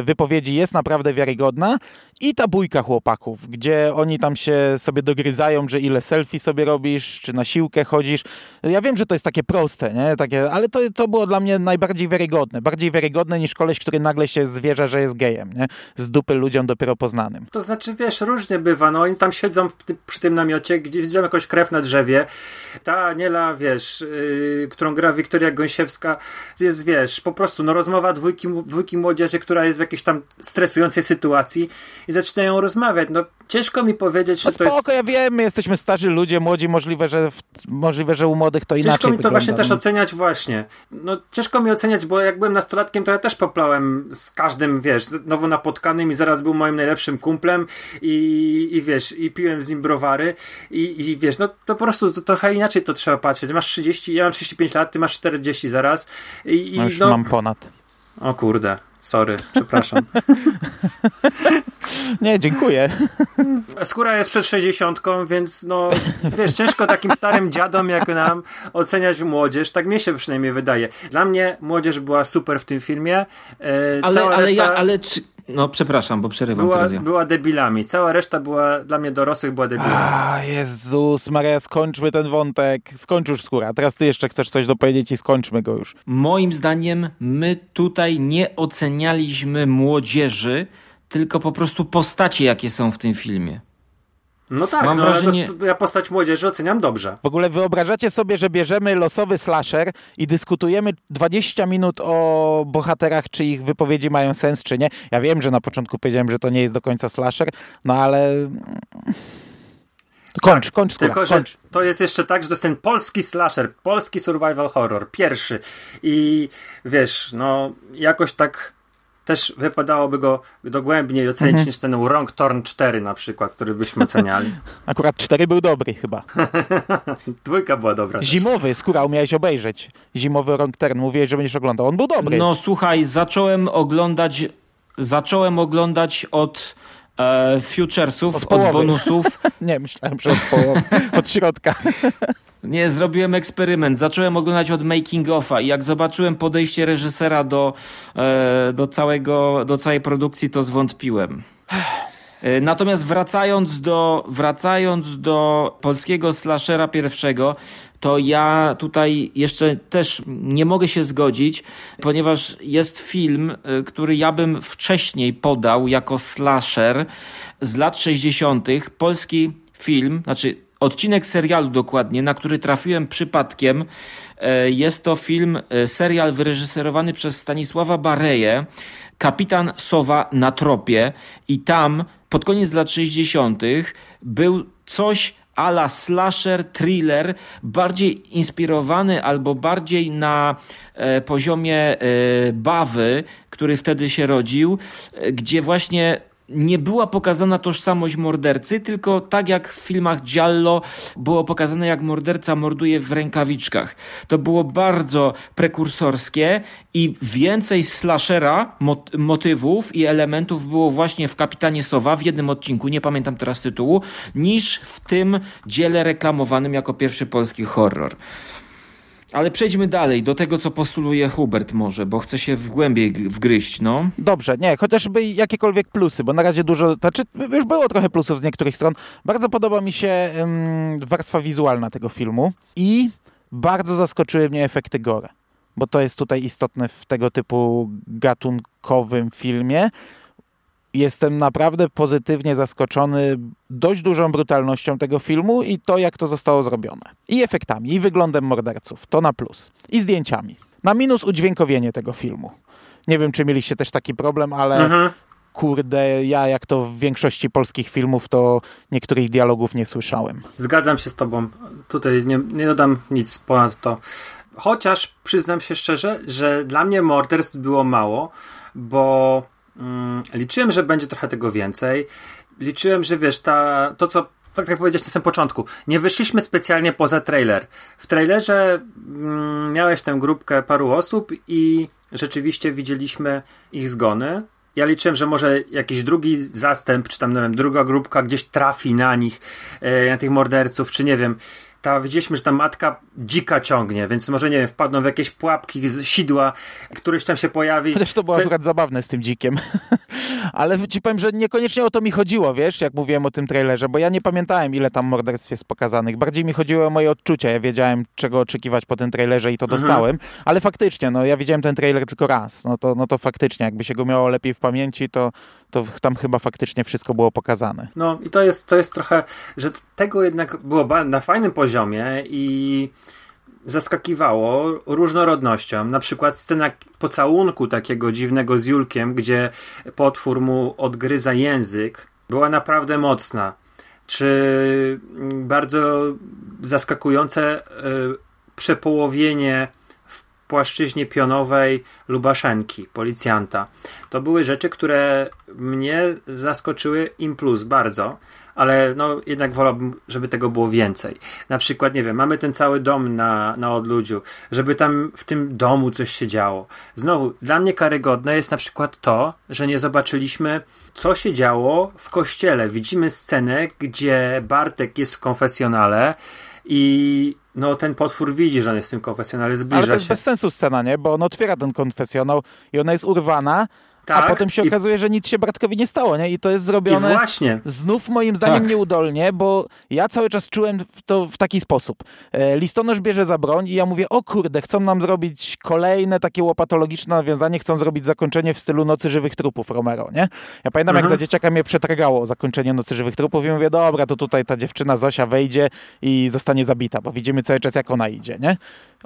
wypowiedzi jest naprawdę wiarygodna i ta bójka chłopaków, gdzie oni tam się sobie dogryzają, że ile selfie sobie robisz, czy na siłkę chodzisz. Ja wiem, że to jest takie proste, nie? Takie, ale to, to było dla mnie najbardziej wiarygodne. Bardziej wiarygodne niż koleś, który nagle się zwierza, że jest gejem, nie? Z dupy ludziom dopiero poznanym. To znaczy, wiesz, różnie bywa. No oni tam siedzą przy tym namiocie, gdzie widzą jakąś krew na drzewie. Ta Aniela, wiesz, yy, którą gra Wiktoria Gąsiewska, jest, wiesz, po prostu, no rozmowa dwójki, dwójki młodzieży która jest w jakiejś tam stresującej sytuacji i zaczynają rozmawiać. No ciężko mi powiedzieć, że no, to jest... spoko, ja wiem, my jesteśmy starzy ludzie, młodzi, możliwe, że w, możliwe, że u młodych to inaczej Ciężko mi to wygląda. właśnie też no. oceniać właśnie. No ciężko mi oceniać, bo jak byłem nastolatkiem, to ja też poplałem z każdym, wiesz, nowo napotkanym i zaraz był moim najlepszym kumplem i, i wiesz, i piłem z nim browary i, i wiesz, no to po prostu to trochę inaczej to trzeba patrzeć. Masz 30, ja mam 35 lat, ty masz 40 zaraz i, no już no, mam ponad. O kurde. Sorry, przepraszam. Nie, dziękuję. Skóra jest przed 60, więc no, wiesz, ciężko takim starym dziadom jak nam oceniać młodzież. Tak mnie się przynajmniej wydaje. Dla mnie młodzież była super w tym filmie. E, ale, ale, reszta... ja, ale czy, no przepraszam, bo przerywam była, teraz ja. Była debilami. Cała reszta była dla mnie dorosłych, była debilami. A, Jezus Maria, skończmy ten wątek. Skończ już skóra. Teraz ty jeszcze chcesz coś dopowiedzieć i skończmy go już. Moim zdaniem my tutaj nie ocenialiśmy młodzieży, tylko po prostu postacie, jakie są w tym filmie. No tak, Mam no, wrażenie... to, ja postać młodzieży oceniam dobrze. W ogóle wyobrażacie sobie, że bierzemy losowy slasher i dyskutujemy 20 minut o bohaterach, czy ich wypowiedzi mają sens, czy nie. Ja wiem, że na początku powiedziałem, że to nie jest do końca slasher, no ale... Kończ, tak, kończ, skóra, Tylko, kończ. że to jest jeszcze tak, że to jest ten polski slasher, polski survival horror, pierwszy. I wiesz, no jakoś tak też wypadałoby go dogłębniej ocenić mhm. niż ten Wrong Turn 4 na przykład, który byśmy oceniali. Akurat 4 był dobry chyba. Dwójka była dobra. Zimowy, też. skóra, umiałeś obejrzeć. Zimowy Wrong Turn, mówiłeś, że będziesz oglądał. On był dobry. No słuchaj, zacząłem oglądać zacząłem oglądać od e, futuresów, od, od bonusów. Nie, myślałem, że od połowy, od środka. Nie, zrobiłem eksperyment. Zacząłem oglądać od making offa i jak zobaczyłem podejście reżysera do, e, do, całego, do całej produkcji, to zwątpiłem. E, natomiast wracając do, wracając do polskiego slashera pierwszego, to ja tutaj jeszcze też nie mogę się zgodzić, ponieważ jest film, e, który ja bym wcześniej podał jako slasher z lat 60. Polski film, znaczy odcinek serialu dokładnie, na który trafiłem przypadkiem. E, jest to film, e, serial wyreżyserowany przez Stanisława Bareję, Kapitan Sowa na tropie i tam pod koniec lat 60. był coś ala slasher, thriller, bardziej inspirowany albo bardziej na e, poziomie e, bawy, który wtedy się rodził, e, gdzie właśnie nie była pokazana tożsamość mordercy, tylko tak jak w filmach Giallo było pokazane, jak morderca morduje w rękawiczkach. To było bardzo prekursorskie i więcej slashera, mot motywów i elementów było właśnie w Kapitanie Sowa w jednym odcinku, nie pamiętam teraz tytułu, niż w tym dziele reklamowanym jako pierwszy polski horror. Ale przejdźmy dalej, do tego, co postuluje Hubert może, bo chce się w głębiej wgryźć, no. Dobrze, nie, chociażby jakiekolwiek plusy, bo na razie dużo, znaczy już było trochę plusów z niektórych stron. Bardzo podoba mi się warstwa wizualna tego filmu i bardzo zaskoczyły mnie efekty gore, bo to jest tutaj istotne w tego typu gatunkowym filmie. Jestem naprawdę pozytywnie zaskoczony dość dużą brutalnością tego filmu i to, jak to zostało zrobione. I efektami, i wyglądem morderców. To na plus. I zdjęciami. Na minus udźwiękowienie tego filmu. Nie wiem, czy mieliście też taki problem, ale mhm. kurde, ja jak to w większości polskich filmów, to niektórych dialogów nie słyszałem. Zgadzam się z tobą. Tutaj nie, nie dodam nic ponad to. Chociaż przyznam się szczerze, że dla mnie morderstw było mało, bo mm, liczyłem, że będzie trochę tego więcej. Liczyłem, że wiesz, ta, to co tak jak powiedziałeś na samym początku, nie wyszliśmy specjalnie poza trailer. W trailerze mm, miałeś tę grupkę paru osób i rzeczywiście widzieliśmy ich zgony. Ja liczyłem, że może jakiś drugi zastęp, czy tam, nie wiem, druga grupka gdzieś trafi na nich, e, na tych morderców, czy nie wiem ta, widzieliśmy, że ta matka dzika ciągnie, więc może, nie wiem, wpadną w jakieś pułapki z sidła, któryś tam się pojawi. Też to było Te... akurat zabawne z tym dzikiem. Ale ci powiem, że niekoniecznie o to mi chodziło, wiesz, jak mówiłem o tym trailerze, bo ja nie pamiętałem, ile tam morderstw jest pokazanych. Bardziej mi chodziło o moje odczucia. Ja wiedziałem, czego oczekiwać po tym trailerze i to mhm. dostałem. Ale faktycznie, no ja widziałem ten trailer tylko raz. No to, no to faktycznie, jakby się go miało lepiej w pamięci, to, to tam chyba faktycznie wszystko było pokazane. No i to jest, to jest trochę, że tego jednak było na fajnym poziomie i zaskakiwało różnorodnością. Na przykład scena pocałunku takiego dziwnego z Julkiem, gdzie potwór mu odgryza język, była naprawdę mocna. Czy bardzo zaskakujące y, przepołowienie płaszczyźnie pionowej Lubaszenki, policjanta. To były rzeczy, które mnie zaskoczyły im plus bardzo, ale no jednak wolałbym, żeby tego było więcej. Na przykład, nie wiem, mamy ten cały dom na, na odludziu, żeby tam w tym domu coś się działo. Znowu, dla mnie karygodne jest na przykład to, że nie zobaczyliśmy, co się działo w kościele. Widzimy scenę, gdzie Bartek jest w konfesjonale i no ten potwór widzi, że on jest w tym konfesjonale, zbliża Ale to jest się. bez sensu scena, nie? Bo on otwiera ten konfesjonał i ona jest urwana, tak, a potem się i... okazuje, że nic się Bartkowi nie stało, nie? I to jest zrobione I właśnie. znów moim zdaniem tak. nieudolnie, bo ja cały czas czułem to w taki sposób. E, listonosz bierze za broń i ja mówię, o kurde, chcą nam zrobić kolejne takie łopatologiczne nawiązanie, chcą zrobić zakończenie w stylu Nocy Żywych Trupów Romero, nie? Ja pamiętam, mhm. jak za dzieciaka mnie przetragało zakończenie Nocy Żywych Trupów i mówię, dobra, to tutaj ta dziewczyna Zosia wejdzie i zostanie zabita, bo widzimy cały czas, jak ona idzie, nie?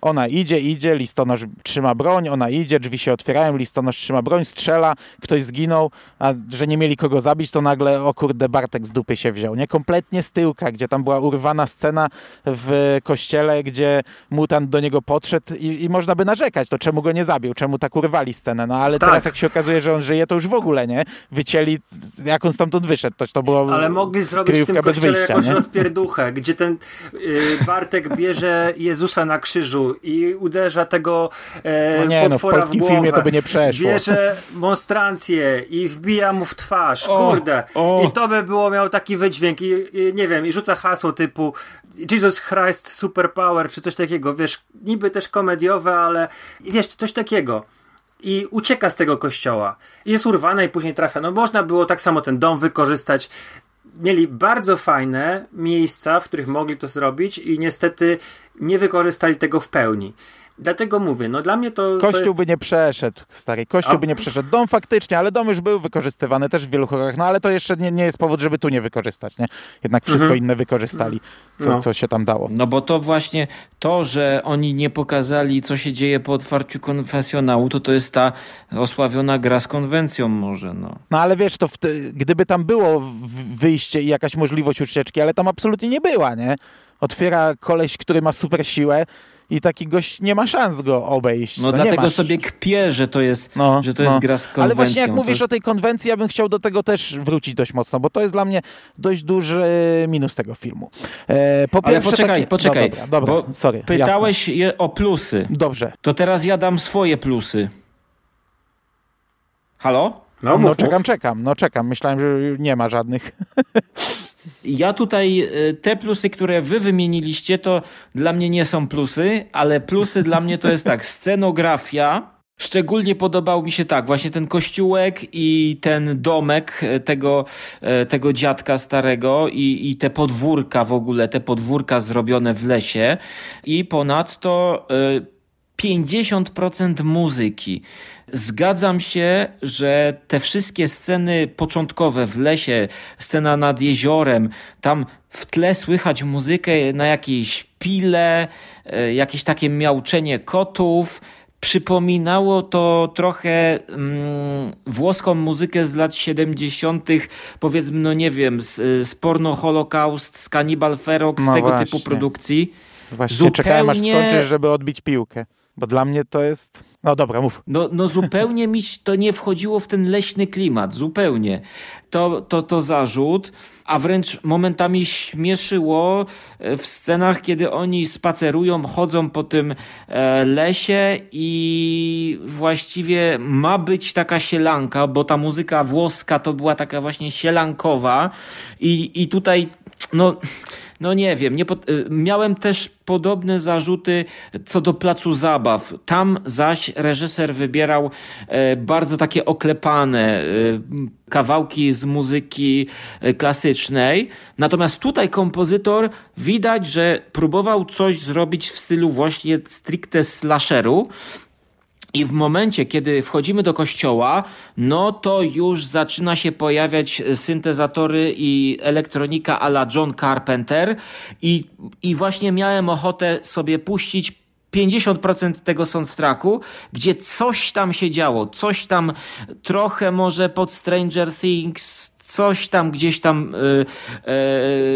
Ona idzie, idzie, listonosz trzyma broń, ona idzie, drzwi się otwierają, listonosz trzyma broń, strzela, ktoś zginął, a że nie mieli kogo zabić, to nagle, o kurde, Bartek z dupy się wziął, nie? Kompletnie z tyłka, gdzie tam była urwana scena w kościele, gdzie mutant do niego podszedł i, i można by narzekać, to czemu go nie zabił, czemu tak urwali scenę, no ale tak. teraz jak się okazuje, że on żyje, to już w ogóle, nie? Wycięli, jak on stamtąd wyszedł, to, to było Ale mogli zrobić w tym kościele wyjścia, jakąś nie? rozpierduchę, gdzie ten y, Bartek bierze Jezusa na krzyżu i uderza tego e, no nie, potwora no, w, w głowę. filmie to by nie przeszło. Bierze monstrancję i wbija mu w twarz, o, kurde. O. I to by było miał taki wydźwięk i, i, nie wiem, i rzuca hasło typu Jesus Christ Superpower, czy coś takiego, wiesz, niby też komediowe, ale wiesz, coś takiego i ucieka z tego kościoła. Jest urwana i później trafia. No można było tak samo ten dom wykorzystać mieli bardzo fajne miejsca, w których mogli to zrobić i niestety nie wykorzystali tego w pełni. Dlatego mówię, no dla mnie to. Kościół to jest... by nie przeszedł, stary. Kościół A... by nie przeszedł. Dom faktycznie, ale dom już był wykorzystywany też w wielu horrorach, no ale to jeszcze nie, nie jest powód, żeby tu nie wykorzystać, nie? Jednak wszystko mhm. inne wykorzystali, co, no. co się tam dało. No bo to właśnie to, że oni nie pokazali, co się dzieje po otwarciu konfesjonału, to to jest ta osławiona gra z konwencją może, no. No ale wiesz, to gdyby tam było wyjście i jakaś możliwość ucieczki, ale tam absolutnie nie była, nie? Otwiera koleś, który ma super siłę, i taki gość nie ma szans go obejść. No, no dlatego sobie kpię, że to jest, no, że to jest no. gra z konwencją. Ale właśnie jak mówisz jest... o tej konwencji, ja bym chciał do tego też wrócić dość mocno, bo to jest dla mnie dość duży minus tego filmu. E, po Ale poczekaj, takie... poczekaj, no, dobra, dobra, bo sorry, pytałeś je o plusy. Dobrze. To teraz ja dam swoje plusy. Halo? No, no czekam, czekam, no czekam. Myślałem, że nie ma żadnych. Ja tutaj e, te plusy, które wy wymieniliście, to dla mnie nie są plusy, ale plusy dla mnie to jest tak, scenografia, Szczególnie podobał mi się tak, właśnie ten kościółek i ten domek e, tego, e, tego dziadka starego i, i te podwórka w ogóle, te podwórka zrobione w lesie. I ponadto 50% muzyki. Zgadzam się, że te wszystkie sceny początkowe w lesie, scena nad jeziorem, tam w tle słychać muzykę na jakiejś pile, e, jakieś takie miauczenie kotów. Przypominało to trochę mm, włoską muzykę z lat 70., powiedzmy, no nie wiem, z, z porno Holocaust, z Cannibal Ferox, no z tego właśnie. typu produkcji. Właśnie Zupełnie... czekałem aż skończysz, żeby odbić piłkę. Bo dla mnie to jest. No dobra, mów. No, no zupełnie mi to nie wchodziło w ten leśny klimat, zupełnie. To, to, to zarzut, a wręcz momentami śmieszyło e, w scenach, kiedy oni spacerują, chodzą po tym e, lesie i właściwie ma być taka sielanka, bo ta muzyka włoska to była taka właśnie sielankowa i, i tutaj no no nie wiem, nie pod... Y, miałem też podobne zarzuty co do placu zabaw. Tam zaś reżyser wybierał e, bardzo takie oklepane e, kawałki z muzyki e, klasycznej. Natomiast tutaj kompozytor widać, że próbował coś zrobić w stylu właśnie stricte slasheru. I w momencie, kiedy wchodzimy do kościoła, no to już zaczyna się pojawiać syntezatory i elektronika a la John Carpenter. I, i właśnie miałem ochotę sobie puścić 50% tego soundtracku, gdzie coś tam się działo, coś tam trochę może pod Stranger Things, coś tam gdzieś tam y,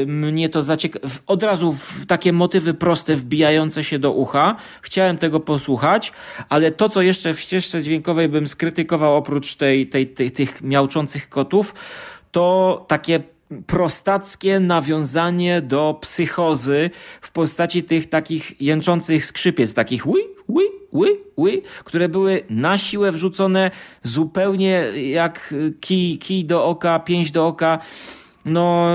y, mnie to zaciekawiło. Od razu w takie motywy proste, wbijające się do ucha. Chciałem tego posłuchać, ale to, co jeszcze w ścieżce dźwiękowej bym skrytykował oprócz tej, tej, tej tych miałczących kotów, to takie prostackie nawiązanie do psychozy w postaci tych takich jęczących skrzypiec, takich ły, ły, ły, ły, które były na siłę wrzucone zupełnie jak kij, kij do oka, pięść do oka. No,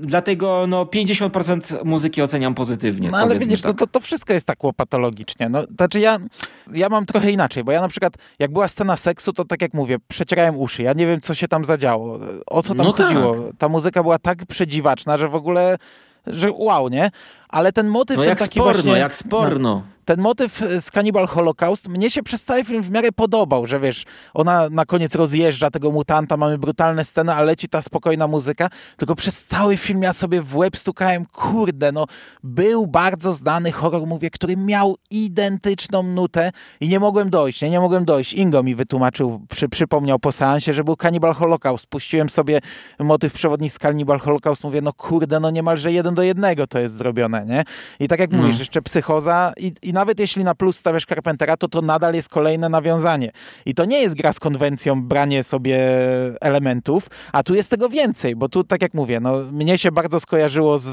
dlatego no 50% muzyki oceniam pozytywnie. No ale widzisz, tak. to, to wszystko jest tak łopatologicznie. No, znaczy ja, ja mam trochę inaczej, bo ja na przykład, jak była scena seksu, to tak jak mówię, przecierałem uszy. Ja nie wiem, co się tam zadziało. O co tam no chodziło? Tak. Ta muzyka była tak przedziwaczna, że w ogóle że wow, nie? Ale ten motyw no ten jak taki sporno, właśnie... jak sporno. No, ten motyw z Cannibal Holocaust mnie się przez cały film w miarę podobał, że wiesz, ona na koniec rozjeżdża tego mutanta, mamy brutalne sceny, a leci ta spokojna muzyka, tylko przez cały film ja sobie w łeb stukałem, kurde, no był bardzo znany horror, mówię, który miał identyczną nutę i nie mogłem dojść, nie, nie mogłem dojść. Ingo mi wytłumaczył, przy, przypomniał po seansie, że był Cannibal Holocaust. Puściłem sobie motyw przewodnik z Cannibal Holocaust, mówię, no kurde, no niemalże jeden do jednego to jest zrobione, nie? I tak jak no. mówisz, jeszcze psychoza i, i nawet jeśli na plus stawiasz Carpentera, to to nadal jest kolejne nawiązanie. I to nie jest gra z konwencją, branie sobie elementów, a tu jest tego więcej, bo tu, tak jak mówię, no, mnie się bardzo skojarzyło z,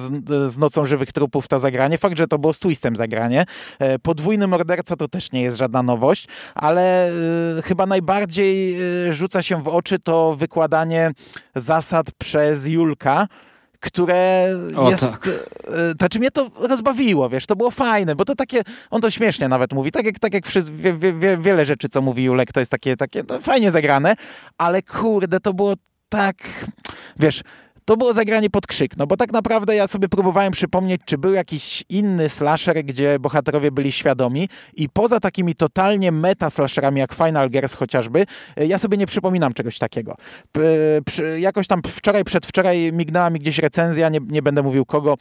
z Nocą Żywych Trupów ta zagranie. Fakt, że to było z twistem zagranie. E, podwójny morderca to też nie jest żadna nowość, ale y, chyba najbardziej y, rzuca się w oczy to wykładanie zasad przez Julka, które o, jest... Tak. Znaczy mnie to rozbawiło, wiesz, to było fajne, bo to takie, on to śmiesznie nawet mówi, tak jak, tak jak wszyscy, wie, wie, wiele rzeczy, co mówi Julek, to jest takie, takie no, fajnie zagrane, ale kurde, to było tak, wiesz, to było zagranie pod krzyk, no bo tak naprawdę ja sobie próbowałem przypomnieć, czy był jakiś inny slasher, gdzie bohaterowie byli świadomi. I poza takimi totalnie meta slasherami jak Final Girls chociażby, e, ja sobie nie przypominam czegoś takiego. P jakoś tam wczoraj, przedwczoraj mignęła mi gdzieś recenzja, nie, nie będę mówił kogo,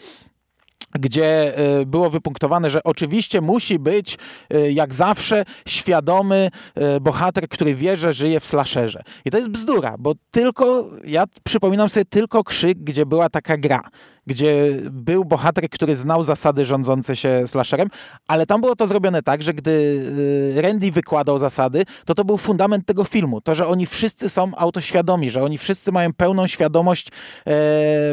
gdzie e, było wypunktowane, że oczywiście musi być, e, jak zawsze, świadomy e, bohater, który wie, że żyje w slasherze. I to jest bzdura, bo tylko, ja przypominam sobie tylko krzyk, gdzie była taka gra gdzie był bohater, który znał zasady rządzące się slasherem, ale tam było to zrobione tak, że gdy y, Randy wykładał zasady, to to był fundament tego filmu. To, że oni wszyscy są autoświadomi, że oni wszyscy mają pełną świadomość e,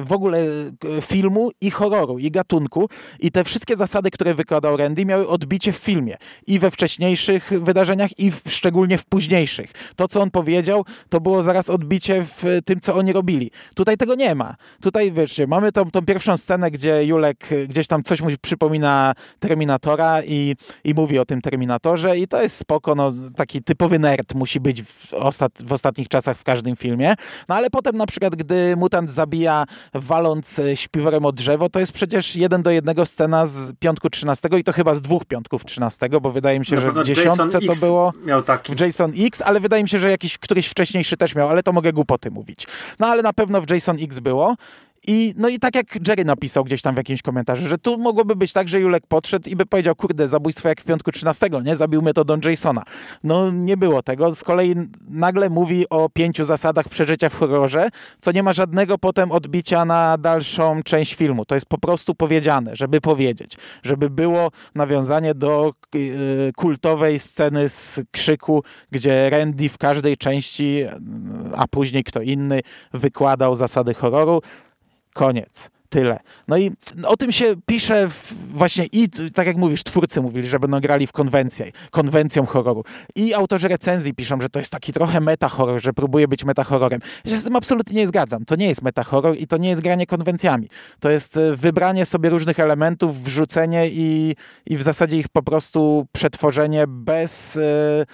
w ogóle e, filmu i horroru, i gatunku. I te wszystkie zasady, które wykładał Randy, miały odbicie w filmie. I we wcześniejszych wydarzeniach, i w, szczególnie w późniejszych. To, co on powiedział, to było zaraz odbicie w tym, co oni robili. Tutaj tego nie ma. Tutaj, wiecie, mamy tą, tą pierwszą scenę, gdzie Julek gdzieś tam coś mu przypomina Terminatora i, i mówi o tym Terminatorze i to jest spoko, no, taki typowy nerd musi być w, ostat, w ostatnich czasach w każdym filmie. No ale potem na przykład, gdy mutant zabija waląc e, śpiworem o drzewo, to jest przecież jeden do jednego scena z piątku 13 i to chyba z dwóch piątków 13, bo wydaje mi się, że w dziesiątce to było miał taki. w Jason X, ale wydaje mi się, że jakiś któryś wcześniejszy też miał, ale to mogę głupoty mówić. No ale na pewno w Jason X było. I, no i tak jak Jerry napisał gdzieś tam w jakimś komentarzu, że tu mogłoby być tak, że Julek podszedł i by powiedział, kurde, zabójstwo jak w piątku 13, nie? Zabił Don Jasona. No nie było tego. Z kolei nagle mówi o pięciu zasadach przeżycia w horrorze, co nie ma żadnego potem odbicia na dalszą część filmu. To jest po prostu powiedziane, żeby powiedzieć, żeby było nawiązanie do yy, kultowej sceny z krzyku, gdzie Randy w każdej części, a później kto inny wykładał zasady horroru. Koniec. Tyle. No i o tym się pisze właśnie i, tak jak mówisz, twórcy mówili, że będą grali w konwencję, konwencją horroru. I autorzy recenzji piszą, że to jest taki trochę meta-horror, że próbuje być meta-horrorem. Ja się z tym absolutnie nie zgadzam. To nie jest meta-horror i to nie jest granie konwencjami. To jest e, wybranie sobie różnych elementów, wrzucenie i, i w zasadzie ich po prostu przetworzenie bez, yy,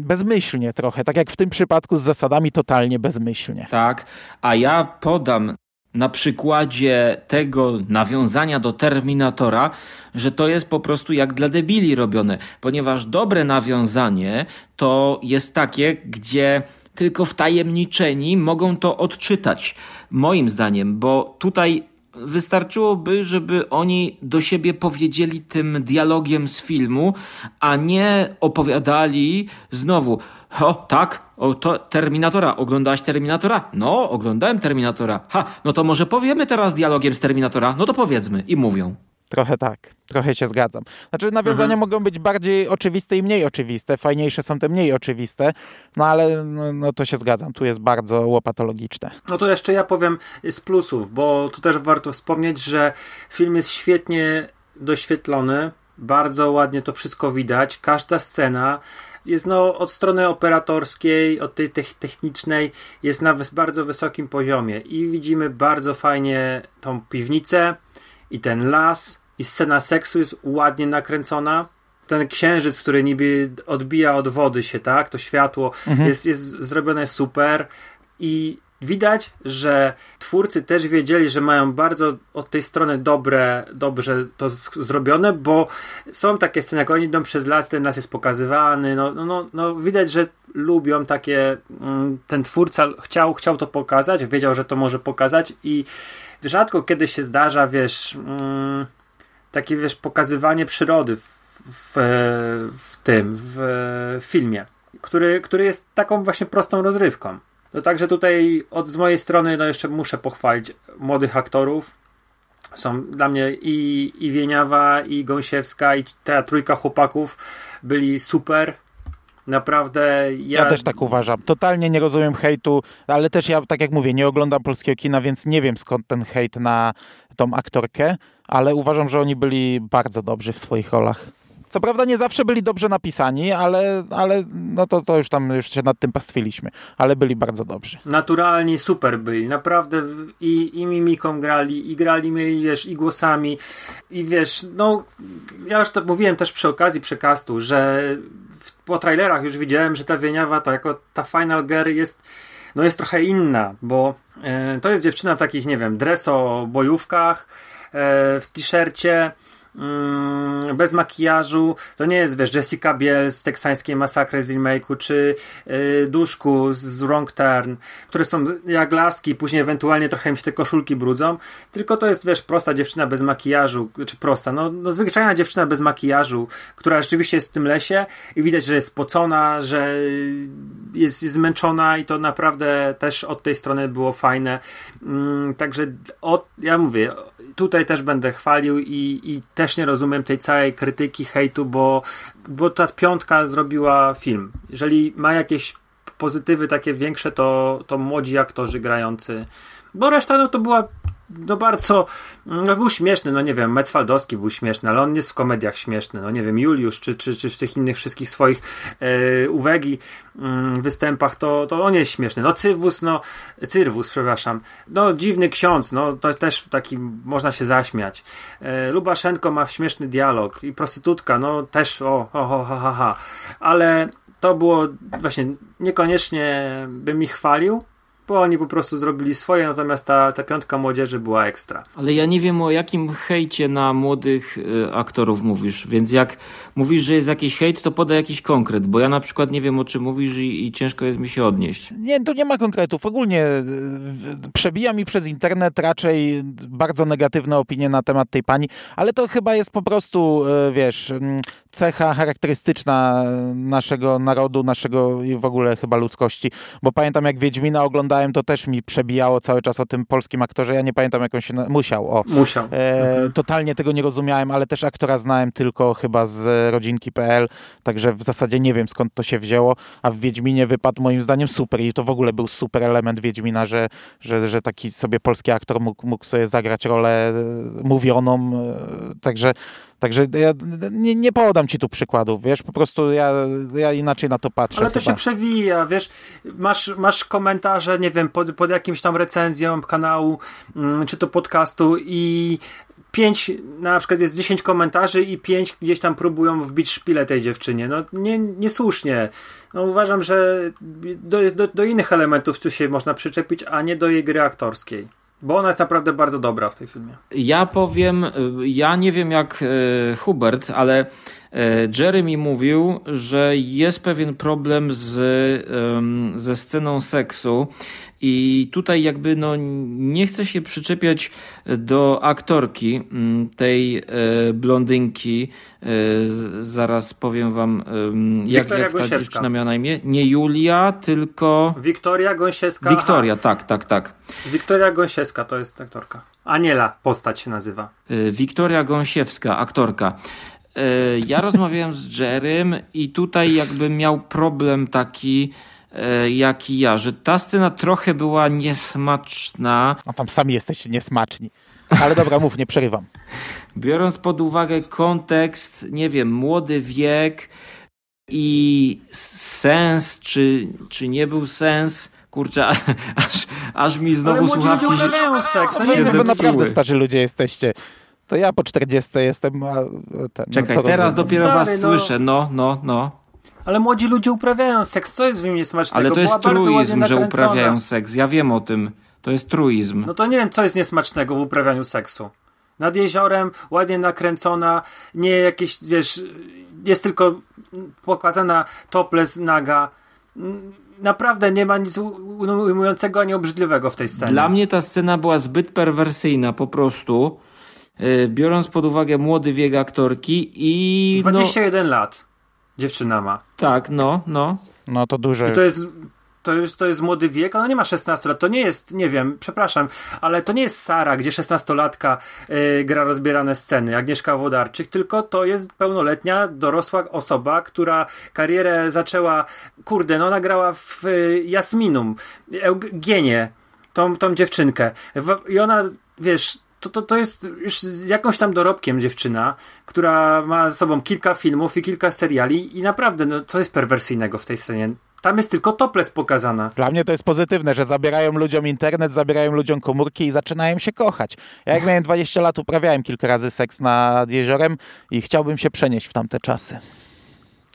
bezmyślnie trochę. Tak jak w tym przypadku z zasadami totalnie bezmyślnie. Tak, a ja podam na przykładzie tego nawiązania do Terminatora, że to jest po prostu jak dla debili robione, ponieważ dobre nawiązanie to jest takie, gdzie tylko wtajemniczeni mogą to odczytać, moim zdaniem, bo tutaj wystarczyłoby, żeby oni do siebie powiedzieli tym dialogiem z filmu, a nie opowiadali znowu, o tak, o to Terminatora. Oglądałaś Terminatora? No, oglądałem Terminatora. Ha, no to może powiemy teraz dialogiem z Terminatora? No to powiedzmy. I mówią. Trochę tak, trochę się zgadzam. Znaczy nawiązania mhm. mogą być bardziej oczywiste i mniej oczywiste, fajniejsze są te mniej oczywiste, no ale no, no, to się zgadzam, tu jest bardzo łopatologiczne. No to jeszcze ja powiem z plusów, bo tu też warto wspomnieć, że film jest świetnie doświetlony, bardzo ładnie to wszystko widać, każda scena jest no od strony operatorskiej, od tej technicznej jest na bardzo wysokim poziomie i widzimy bardzo fajnie tą piwnicę i ten las i scena seksu jest ładnie nakręcona. Ten księżyc, który niby odbija od wody się, tak? To światło mhm. jest, jest zrobione super i widać, że twórcy też wiedzieli, że mają bardzo od tej strony dobre, dobrze to zrobione, bo są takie sceny, jak oni idą przez las, ten las jest pokazywany, no, no, no, no widać, że lubią takie, mm, ten twórca chciał, chciał to pokazać, wiedział, że to może pokazać i rzadko kiedy się zdarza, wiesz, mm, takie, wiesz, pokazywanie przyrody w, w, w tym, w filmie, który, który jest taką właśnie prostą rozrywką. No także tutaj od z mojej strony no jeszcze muszę pochwalić młodych aktorów. Są dla mnie i, i Wieniawa, i Gąsiewska, i ta trójka chłopaków byli super. Naprawdę ja... ja... też tak uważam. Totalnie nie rozumiem hejtu, ale też ja, tak jak mówię, nie oglądam polskiego kina, więc nie wiem skąd ten hejt na tą aktorkę, ale uważam, że oni byli bardzo dobrzy w swoich rolach. Co prawda nie zawsze byli dobrze napisani, ale, ale no to, to już tam już się nad tym pastwiliśmy, ale byli bardzo dobrzy. Naturalni, super byli, naprawdę i, i mimiką grali, i grali, mieli, wiesz, i głosami, i wiesz, no ja już to mówiłem też przy okazji przekastu, że po trailerach już widziałem, że ta Wieniawa to jako ta Final Girl jest no jest trochę inna, bo e, to jest dziewczyna w takich, nie wiem, dreso bojówkach, e, w t-shircie, bez makijażu. To nie jest, wiesz, Jessica Biel z teksańskiej masakry z remake'u, czy y, Duszku z Wrong Turn, które są jak laski, później ewentualnie trochę im się te koszulki brudzą, tylko to jest, wiesz, prosta dziewczyna bez makijażu, czy prosta, no, no zwyczajna dziewczyna bez makijażu, która rzeczywiście jest w tym lesie i widać, że jest spocona, że jest, jest zmęczona i to naprawdę też od tej strony było fajne. Mm, także od, ja mówię, tutaj też będę chwalił i, i też nie rozumiem tej całej krytyki, hejtu, bo, bo ta piątka zrobiła film. Jeżeli ma jakieś pozytywy takie większe, to, to młodzi aktorzy grający. Bo reszta no to była no bardzo, no był śmieszny, no nie wiem, Metzfaldowski był śmieszny, ale on jest w komediach śmieszny, no nie wiem, Juliusz, czy, czy, czy w tych innych wszystkich swoich e, uwagi, mm, występach, to, to on jest śmieszny. No Cyrwus, no, Cyrwus, przepraszam, no dziwny ksiądz, no to też taki, można się zaśmiać. E, Lubaszenko ma śmieszny dialog i prostytutka, no też, o, o, o ha, ha, ha, ale to było właśnie niekoniecznie bym ich chwalił, bo oni po prostu zrobili swoje, natomiast ta, ta piątka młodzieży była ekstra. Ale ja nie wiem o jakim hejcie na młodych y, aktorów mówisz, więc jak mówisz, że jest jakiś hejt, to podaj jakiś konkret, bo ja na przykład nie wiem o czym mówisz i, i ciężko jest mi się odnieść. Nie, tu nie ma konkretów. Ogólnie y, przebija mi przez internet raczej bardzo negatywne opinie na temat tej pani, ale to chyba jest po prostu, y, wiesz, mm, cecha charakterystyczna naszego narodu, naszego i w ogóle chyba ludzkości, bo pamiętam jak Wiedźmina oglądałem, to też mi przebijało cały czas o tym polskim aktorze, ja nie pamiętam jak on się... Na... Musiał, o. Musiał. E, mhm. Totalnie tego nie rozumiałem, ale też aktora znałem tylko chyba z rodzinki.pl, także w zasadzie nie wiem skąd to się wzięło, a w Wiedźminie wypadł moim zdaniem super i to w ogóle był super element Wiedźmina, że, że, że taki sobie polski aktor mógł, mógł sobie zagrać rolę e, mówioną, e, także Także ja nie, nie podam ci tu przykładów, wiesz, po prostu ja, ja inaczej na to patrzę. Ale to chyba. się przewija, wiesz, masz, masz komentarze, nie wiem, pod, pod jakimś tam recenzją kanału, mm, czy to podcastu i pięć, na przykład jest 10 komentarzy i pięć gdzieś tam próbują wbić szpilę tej dziewczynie. No nie, niesłusznie. No uważam, że do, do, do innych elementów tu się można przyczepić, a nie do jej gry aktorskiej. Bo ona jest naprawdę bardzo dobra w tej filmie. Ja powiem, ja nie wiem jak e, Hubert, ale e, Jeremy mówił, że jest pewien problem z, ze sceną seksu i tutaj jakby no nie chcę się przyczepiać do aktorki mm, tej e, blondynki. E, zaraz powiem wam, jak, jak ta dziewczyna miała na imię. Nie Julia, tylko... Wiktoria Gąsiewska. Wiktoria, tak, tak, tak. Wiktoria Gąsiewska to jest aktorka. Aniela postać się nazywa. E, Wiktoria Gąsiewska, aktorka. Ja rozmawiałem z Jerem i tutaj jakby miał problem taki jak i ja, że ta scena trochę była niesmaczna. No tam sami jesteście niesmaczni. Ale dobra, mów, nie przerywam. Biorąc pod uwagę kontekst, nie wiem, młody wiek i sens, czy, czy nie był sens, kurczę, aż, aż mi znowu Ale słuchawki ludzie seks, nie wy naprawdę starzy ludzie jesteście. To ja po 40 jestem. A ten, no Czekaj, no teraz dopiero Stary, was no. słyszę. No, no, no. Ale młodzi ludzie uprawiają seks, co jest w nim niesmacznego? Ale to jest Była truizm, że uprawiają seks. Ja wiem o tym. To jest truizm. No to nie wiem, co jest niesmacznego w uprawianiu seksu. Nad jeziorem, ładnie nakręcona, nie jakieś, wiesz, jest tylko pokazana topless naga. Naprawdę nie ma nic ujmującego ani obrzydliwego w tej scenie. Dla mnie ta scena była zbyt perwersyjna, po prostu. Yy, biorąc pod uwagę młody wiek aktorki i. 21 no, lat dziewczyna ma. Tak, no, no. No to dużo. I to jest to jest, to jest młody wiek, ona nie ma 16 lat. To nie jest, nie wiem, przepraszam, ale to nie jest Sara, gdzie 16-latka yy, gra rozbierane sceny, Agnieszka Wodarczyk, tylko to jest pełnoletnia, dorosła osoba, która karierę zaczęła, kurde, no ona grała w y, Jasminum, Eugenię, tą, tą dziewczynkę. W, I ona, wiesz, to, to, to jest już z jakąś tam dorobkiem dziewczyna, która ma ze sobą kilka filmów i kilka seriali i naprawdę, no, co jest perwersyjnego w tej scenie? Tam jest tylko topless pokazana. Dla mnie to jest pozytywne, że zabierają ludziom internet, zabierają ludziom komórki i zaczynają się kochać. Ja jak miałem 20 lat, uprawiałem kilka razy seks nad jeziorem i chciałbym się przenieść w tamte czasy.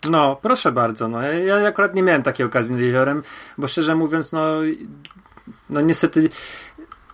No, proszę bardzo. No. Ja, ja akurat nie miałem takiej okazji nad jeziorem, bo szczerze mówiąc, no, no niestety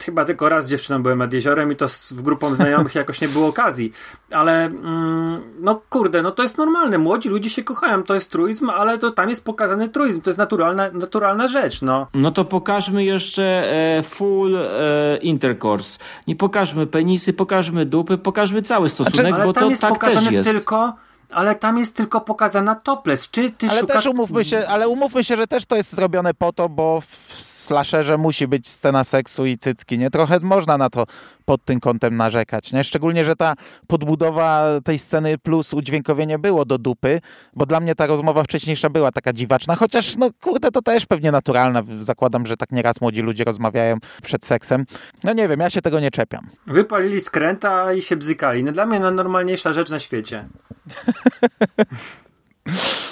chyba tylko raz z dziewczyną byłem nad jeziorem i to z grupą znajomych jakoś nie było okazji. Ale mm, no kurde, no to jest normalne. Młodzi ludzie się kochają, to jest truizm, ale to tam jest pokazany truizm. To jest naturalna, naturalna rzecz, no. No to pokażmy jeszcze e, full e, intercourse. Nie pokażmy penisy, pokażmy dupy, pokażmy cały stosunek, znaczy, bo to tak też jest. tylko ale tam jest tylko pokazana topless. Czy ty ale szukasz... też umówmy się, ale umówmy się, że też to jest zrobione po to, bo w slasherze musi być scena seksu i cycki, nie? Trochę można na to pod tym kątem narzekać, nie? Szczególnie, że ta podbudowa tej sceny plus udźwiękowienie było do dupy, bo dla mnie ta rozmowa wcześniejsza była taka dziwaczna, chociaż no kurde, to też pewnie naturalne. Zakładam, że tak nieraz młodzi ludzie rozmawiają przed seksem. No nie wiem, ja się tego nie czepiam. Wypalili skręta i się bzykali. No dla mnie najnormalniejsza rzecz na świecie.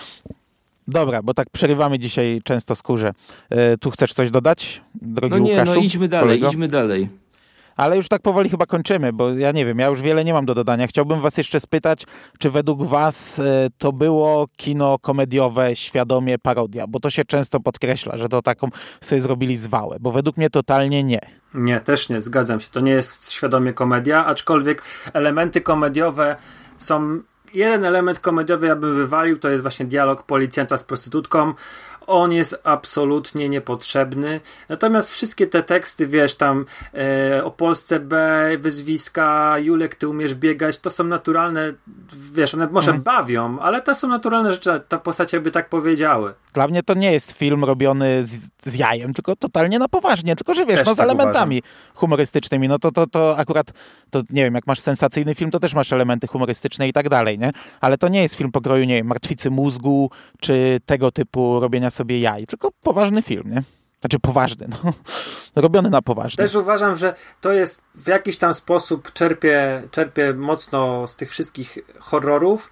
Dobra, bo tak przerywamy dzisiaj często skórze. E, tu chcesz coś dodać, drogi No nie, Łukaszu, no idźmy dalej, kolego? idźmy dalej. Ale już tak powoli chyba kończymy, bo ja nie wiem, ja już wiele nie mam do dodania. Chciałbym was jeszcze spytać, czy według was e, to było kino komediowe, świadomie parodia? Bo to się często podkreśla, że to taką sobie zrobili zwałę, bo według mnie totalnie nie. Nie, też nie, zgadzam się. To nie jest świadomie komedia, aczkolwiek elementy komediowe są jeden element komediowy ja bym wywalił, to jest właśnie dialog policjanta z prostytutką. On jest absolutnie niepotrzebny. Natomiast wszystkie te teksty, wiesz, tam e, o Polsce B, wyzwiska, Julek, ty umiesz biegać, to są naturalne, wiesz, one może mhm. bawią, ale to są naturalne rzeczy, ta postacie by tak powiedziały. Dla mnie to nie jest film robiony z, z jajem, tylko totalnie na poważnie, tylko że wiesz, też no z tak elementami uważam. humorystycznymi, no to, to, to akurat, to nie wiem, jak masz sensacyjny film, to też masz elementy humorystyczne i tak dalej, nie? Ale to nie jest film pokroju, nie wiem, Martwicy Mózgu, czy tego typu robienia sobie jaj, tylko poważny film, nie? Znaczy poważny, no. robiony na poważnie. Też uważam, że to jest w jakiś tam sposób czerpie, czerpie mocno z tych wszystkich horrorów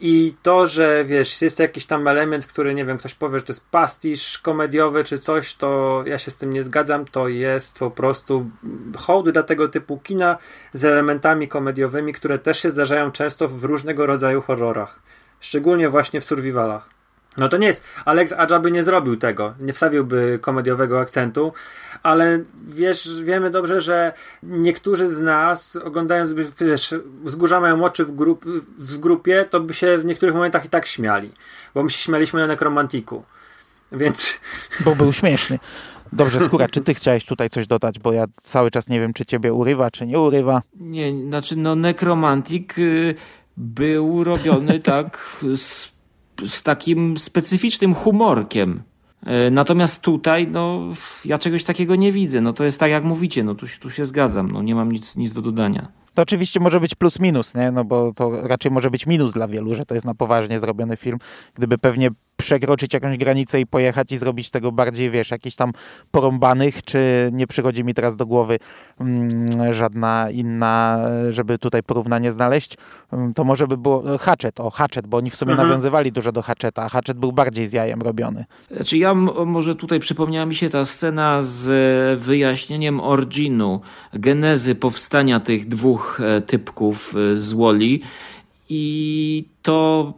i to, że wiesz, jest jakiś tam element, który nie wiem, ktoś powie, że to jest pastisz komediowy czy coś, to ja się z tym nie zgadzam. To jest po prostu hołd dla tego typu kina z elementami komediowymi, które też się zdarzają często w różnego rodzaju horrorach. Szczególnie właśnie w survivalach. No to nie jest. Alex Adja by nie zrobił tego, nie wstawiłby komediowego akcentu, ale wiesz, wiemy dobrze, że niektórzy z nas, oglądając, wiesz, wzgórza mają oczy w, grup, w grupie, to by się w niektórych momentach i tak śmiali, bo my się śmialiśmy na nekromantiku. Więc. Bo był śmieszny. Dobrze, Skóra, czy ty chciałeś tutaj coś dodać, bo ja cały czas nie wiem, czy ciebie urywa, czy nie urywa. Nie, znaczy no nekromantik y, był robiony tak z z takim specyficznym humorkiem. E, natomiast tutaj, no, ja czegoś takiego nie widzę. No to jest tak, jak mówicie, no tu, tu się zgadzam, no nie mam nic, nic do dodania. To oczywiście może być plus minus, nie? No bo to raczej może być minus dla wielu, że to jest na poważnie zrobiony film. Gdyby pewnie przekroczyć jakąś granicę i pojechać i zrobić tego bardziej, wiesz, jakichś tam porąbanych, czy nie przychodzi mi teraz do głowy mm, żadna inna, żeby tutaj porównanie znaleźć, mm, to może by było Hatchet, o Hatchet, bo oni w sumie mhm. nawiązywali dużo do Hatcheta, a Hatchet był bardziej z jajem robiony. Znaczy ja może tutaj przypomniała mi się ta scena z wyjaśnieniem originu, genezy powstania tych dwóch e, typków e, z Woli i to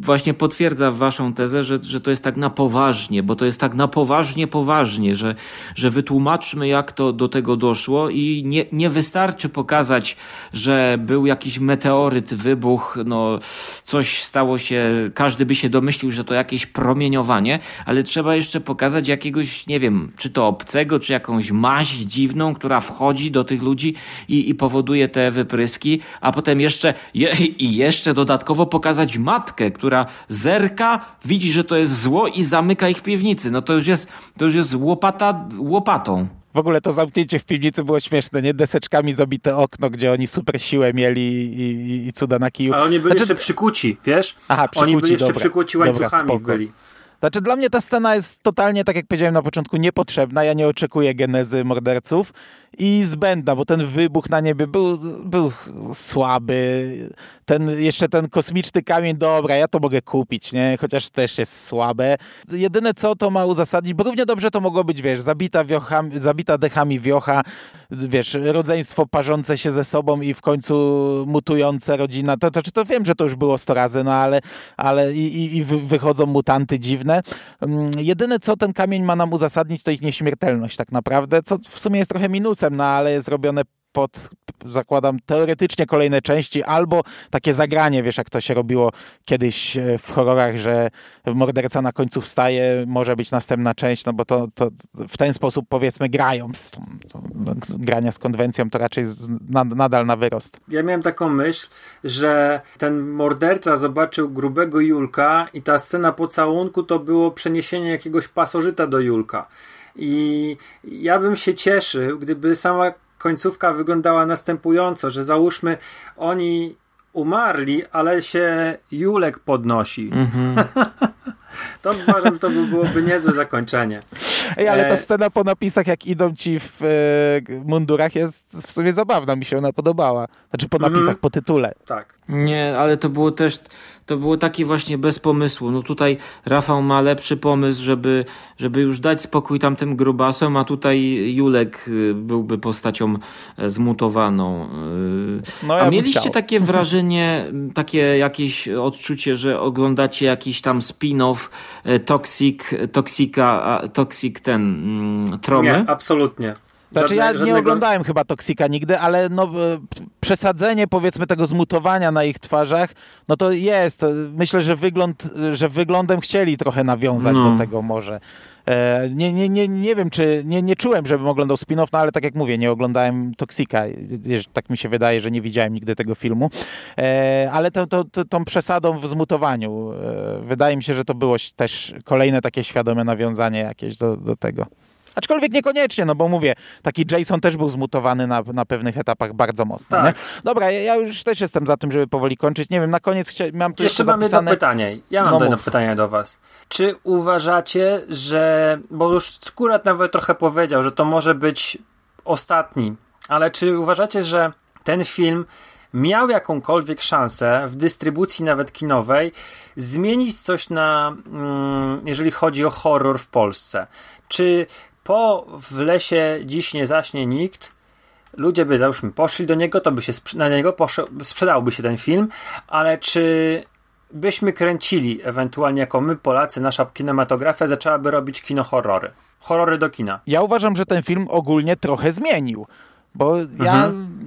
właśnie potwierdza waszą tezę, że, że to jest tak na poważnie, bo to jest tak na poważnie, poważnie, że, że wytłumaczmy, jak to do tego doszło i nie, nie wystarczy pokazać, że był jakiś meteoryt, wybuch, no coś stało się, każdy by się domyślił, że to jakieś promieniowanie, ale trzeba jeszcze pokazać jakiegoś, nie wiem, czy to obcego, czy jakąś maź dziwną, która wchodzi do tych ludzi i, i powoduje te wypryski, a potem jeszcze je, i jeszcze dodatkowo pokazać pokazać matkę, która zerka, widzi, że to jest zło i zamyka ich w piwnicy. No to już jest, to już jest łopata łopatą. W ogóle to zamknięcie w piwnicy było śmieszne, nie? Deseczkami zabite okno, gdzie oni super siłę mieli i, i, i cuda na kiju. Ale oni byli znaczy... jeszcze przykuci, wiesz? Aha, przykuci, Oni byli jeszcze dobra, przykuci łańcuchami dobra, byli. Znaczy dla mnie ta scena jest totalnie, tak jak powiedziałem na początku, niepotrzebna. Ja nie oczekuję genezy morderców i zbędna, bo ten wybuch na niebie był, był słaby. Ten, jeszcze ten kosmiczny kamień, dobra, ja to mogę kupić, nie? Chociaż też jest słabe. Jedyne co to ma uzasadnić, bo równie dobrze to mogło być, wiesz, zabita, wiochami, zabita dechami wiocha, wiesz, rodzeństwo parzące się ze sobą i w końcu mutujące rodzina. To, to, to, wiem, że to już było sto razy, no ale, ale i, i, i wychodzą mutanty dziwne, dziwne. Mm, jedyne, co ten kamień ma nam uzasadnić, to ich nieśmiertelność tak naprawdę, co w sumie jest trochę minusem, no ale jest robione pod, zakładam, teoretycznie kolejne części, albo takie zagranie, wiesz, jak to się robiło kiedyś e, w horrorach, że morderca na końcu wstaje, może być następna część, no bo to, to w ten sposób, powiedzmy, grają. Z, grania z konwencją to raczej z, na, nadal na wyrost. Ja miałem taką myśl, że ten morderca zobaczył grubego Julka i ta scena pocałunku to było przeniesienie jakiegoś pasożyta do Julka. I ja bym się cieszył, gdyby sama końcówka wyglądała następująco, że załóżmy oni umarli, ale się Julek podnosi. Mm-hmm. to uważam, to by byłoby niezłe zakończenie. Ej, ale ta e, scena po napisach, jak idą ci w e, mundurach, jest w sumie zabawna. Mi się ona podobała. Znaczy po napisach, mm-hmm. po tytule. Tak. Nie, ale to było też to było takie właśnie bez pomysłu. No tutaj Rafał ma lepszy pomysł, żeby, żeby już dać spokój tamtym grubasom, a tutaj Julek y, byłby postacią e, zmutowaną. Y, no, ja a mieliście takie wrażenie, takie jakieś odczucie, że oglądacie jakiś tam spin-off e, Toxic, Toxika, Toxic ten mm, Tromy? Nie, absolutnie. Znaczy ja żadnego... nie oglądałem chyba Toksika nigdy, ale no, e, przesadzenie powiedzmy tego zmutowania na ich twarzach, no to jest. Myślę, że wygląd, że wyglądem chcieli trochę nawiązać no. do tego może. E, nie, nie, nie, nie wiem, czy nie, nie czułem, żebym oglądał spin-off, no ale tak jak mówię, nie oglądałem Toksika. Tak mi się wydaje, że nie widziałem nigdy tego filmu. E, ale to, tą przesadą w zmutowaniu, wydaje mi się, że to było też kolejne takie świadome nawiązanie jakieś do, do tego. Aczkolwiek niekoniecznie, no bo mówię, taki Jason też był zmutowany na, na pewnych etapach bardzo mocno. Tak. Dobra, ja, ja, już też jestem za tym, żeby powoli kończyć. Nie wiem, na koniec chcia, mam tu jeszcze, jeszcze mam zapisane... jedno pytanie. Ja mam no jedno pytanie do was. Czy uważacie, że, bo już Skurat nawet trochę powiedział, że to może być ostatni, ale czy uważacie, że ten film miał jakąkolwiek szansę w dystrybucji nawet kinowej zmienić coś na, mm, jeżeli chodzi o horror w Polsce? Czy po w lesie dziś nie zaśnie nikt, ludzie by załóżmy poszli do niego, to by się na niego sprzedałby się ten film, ale czy byśmy kręcili ewentualnie jako my Polacy, nasza kinematografia zaczęłaby robić kino horrory. Horrory do kina. Ja uważam, że ten film ogólnie trochę zmienił. Bo ja, mhm.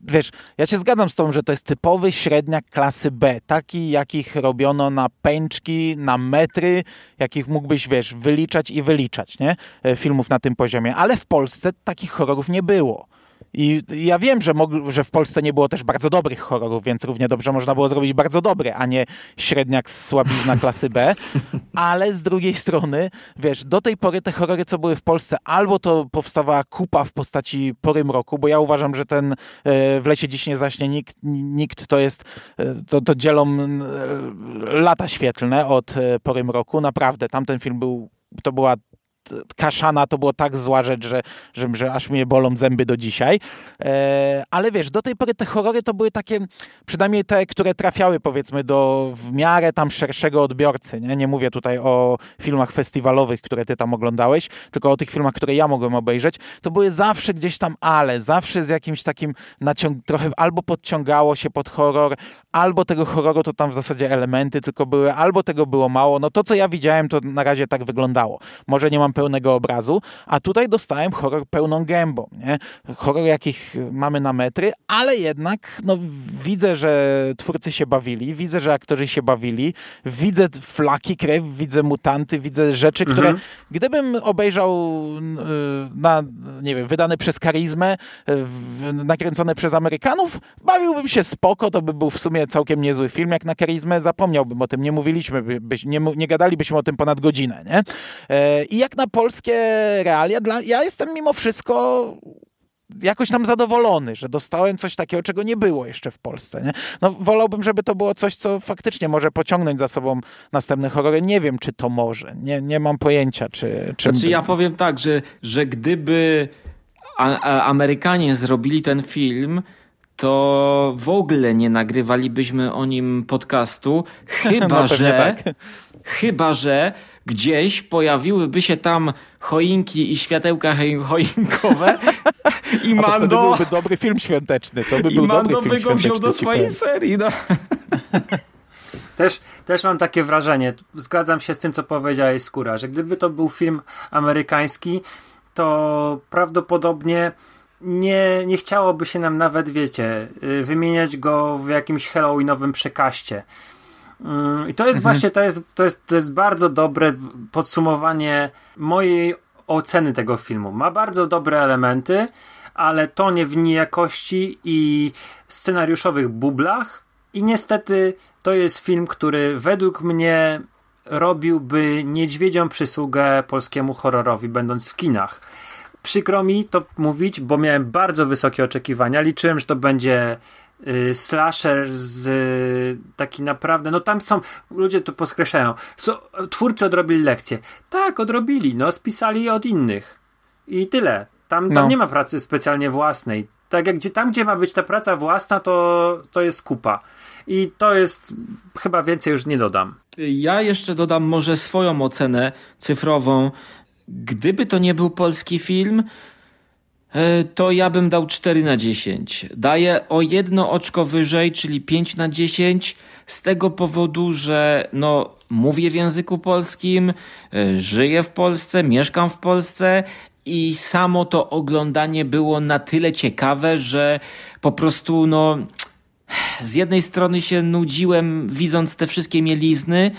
wiesz, ja się zgadzam z tą, że to jest typowy średniak klasy B, taki jakich robiono na pęczki, na metry, jakich mógłbyś, wiesz, wyliczać i wyliczać, nie? E, filmów na tym poziomie. Ale w Polsce takich horrorów nie było. I ja wiem, że, że w Polsce nie było też bardzo dobrych horrorów, więc równie dobrze można było zrobić bardzo dobre, a nie średniak słabizna klasy B. Ale z drugiej strony, wiesz, do tej pory te horrory, co były w Polsce, albo to powstawała kupa w postaci Pory Mroku, bo ja uważam, że ten e, w lesie dziś nie zaśnie nikt, nikt to jest, e, to, to dzielą e, lata świetlne od Pory Mroku. Naprawdę, tamten film był, to była kaszana to było tak zła rzecz, że, że, że aż mnie bolą zęby do dzisiaj. E, ale wiesz, do tej pory te horrory to były takie, przynajmniej te, które trafiały powiedzmy do w miarę tam szerszego odbiorcy. Nie, nie mówię tutaj o filmach festiwalowych, które ty tam oglądałeś, tylko o tych filmach, które ja mogłem obejrzeć. To były zawsze gdzieś tam ale, zawsze z jakimś takim naciąg, trochę albo podciągało się pod horror, albo tego horroru to tam w zasadzie elementy tylko były, albo tego było mało. No to, co ja widziałem, to na razie tak wyglądało. Może nie mam pełnego obrazu, a tutaj dostałem horror pełną gębą. Nie? Horror, jakich mamy na metry, ale jednak no, widzę, że twórcy się bawili, widzę, że aktorzy się bawili, widzę flaki krew, widzę mutanty, widzę rzeczy, które mhm. gdybym obejrzał na, nie wiem, wydane przez karizmę, nakręcone przez Amerykanów, bawiłbym się spoko, to by był w sumie całkiem niezły film, jak na karizmę zapomniałbym o tym, nie mówiliśmy, by, nie, nie gadalibyśmy o tym ponad godzinę, nie? E, I jak na polskie realia, dla, ja jestem mimo wszystko jakoś tam zadowolony, że dostałem coś takiego, czego nie było jeszcze w Polsce. Nie? No, wolałbym, żeby to było coś, co faktycznie może pociągnąć za sobą następne horrory. Nie wiem, czy to może. Nie, nie mam pojęcia, czy... czy znaczy, ja powiem tak, że, że gdyby Amerykanie zrobili ten film, to w ogóle nie nagrywalibyśmy o nim podcastu, chyba no, że... Tak. Chyba, że gdzieś pojawiłyby się tam choinki i światełka choinkowe i Mando... to byłby dobry film świąteczny. To by I był Mando dobry by go wziął do swojej serii. No. Też, też mam takie wrażenie, zgadzam się z tym, co powiedziałeś Skóra, że gdyby to był film amerykański, to prawdopodobnie nie, nie chciałoby się nam nawet, wiecie, y, wymieniać go w jakimś halloweenowym przekaście. Mm, I to jest mhm. właśnie, to jest, to, jest, to jest bardzo dobre podsumowanie mojej oceny tego filmu. Ma bardzo dobre elementy, ale tonie w niejakości i scenariuszowych bublach. I niestety to jest film, który według mnie robiłby niedźwiedzią przysługę polskiemu horrorowi, będąc w kinach. Przykro mi to mówić, bo miałem bardzo wysokie oczekiwania. Liczyłem, że to będzie slasher z y, taki naprawdę, no tam są, ludzie to podkreślają, so, twórcy odrobili lekcję. Tak, odrobili, no spisali od innych. I tyle. Tam, tam no. nie ma pracy specjalnie własnej. Tak jak gdzie, tam, gdzie ma być ta praca własna, to, to jest kupa. I to jest, chyba więcej już nie dodam. Ja jeszcze dodam może swoją ocenę cyfrową. Gdyby to nie był polski film, to ja bym dał 4 na 10. Daję o jedno oczko wyżej, czyli 5 na 10, z tego powodu, że no, mówię w języku polskim, e, żyję w Polsce, mieszkam w Polsce i samo to oglądanie było na tyle ciekawe, że po prostu no z jednej strony się nudziłem widząc te wszystkie mielizny,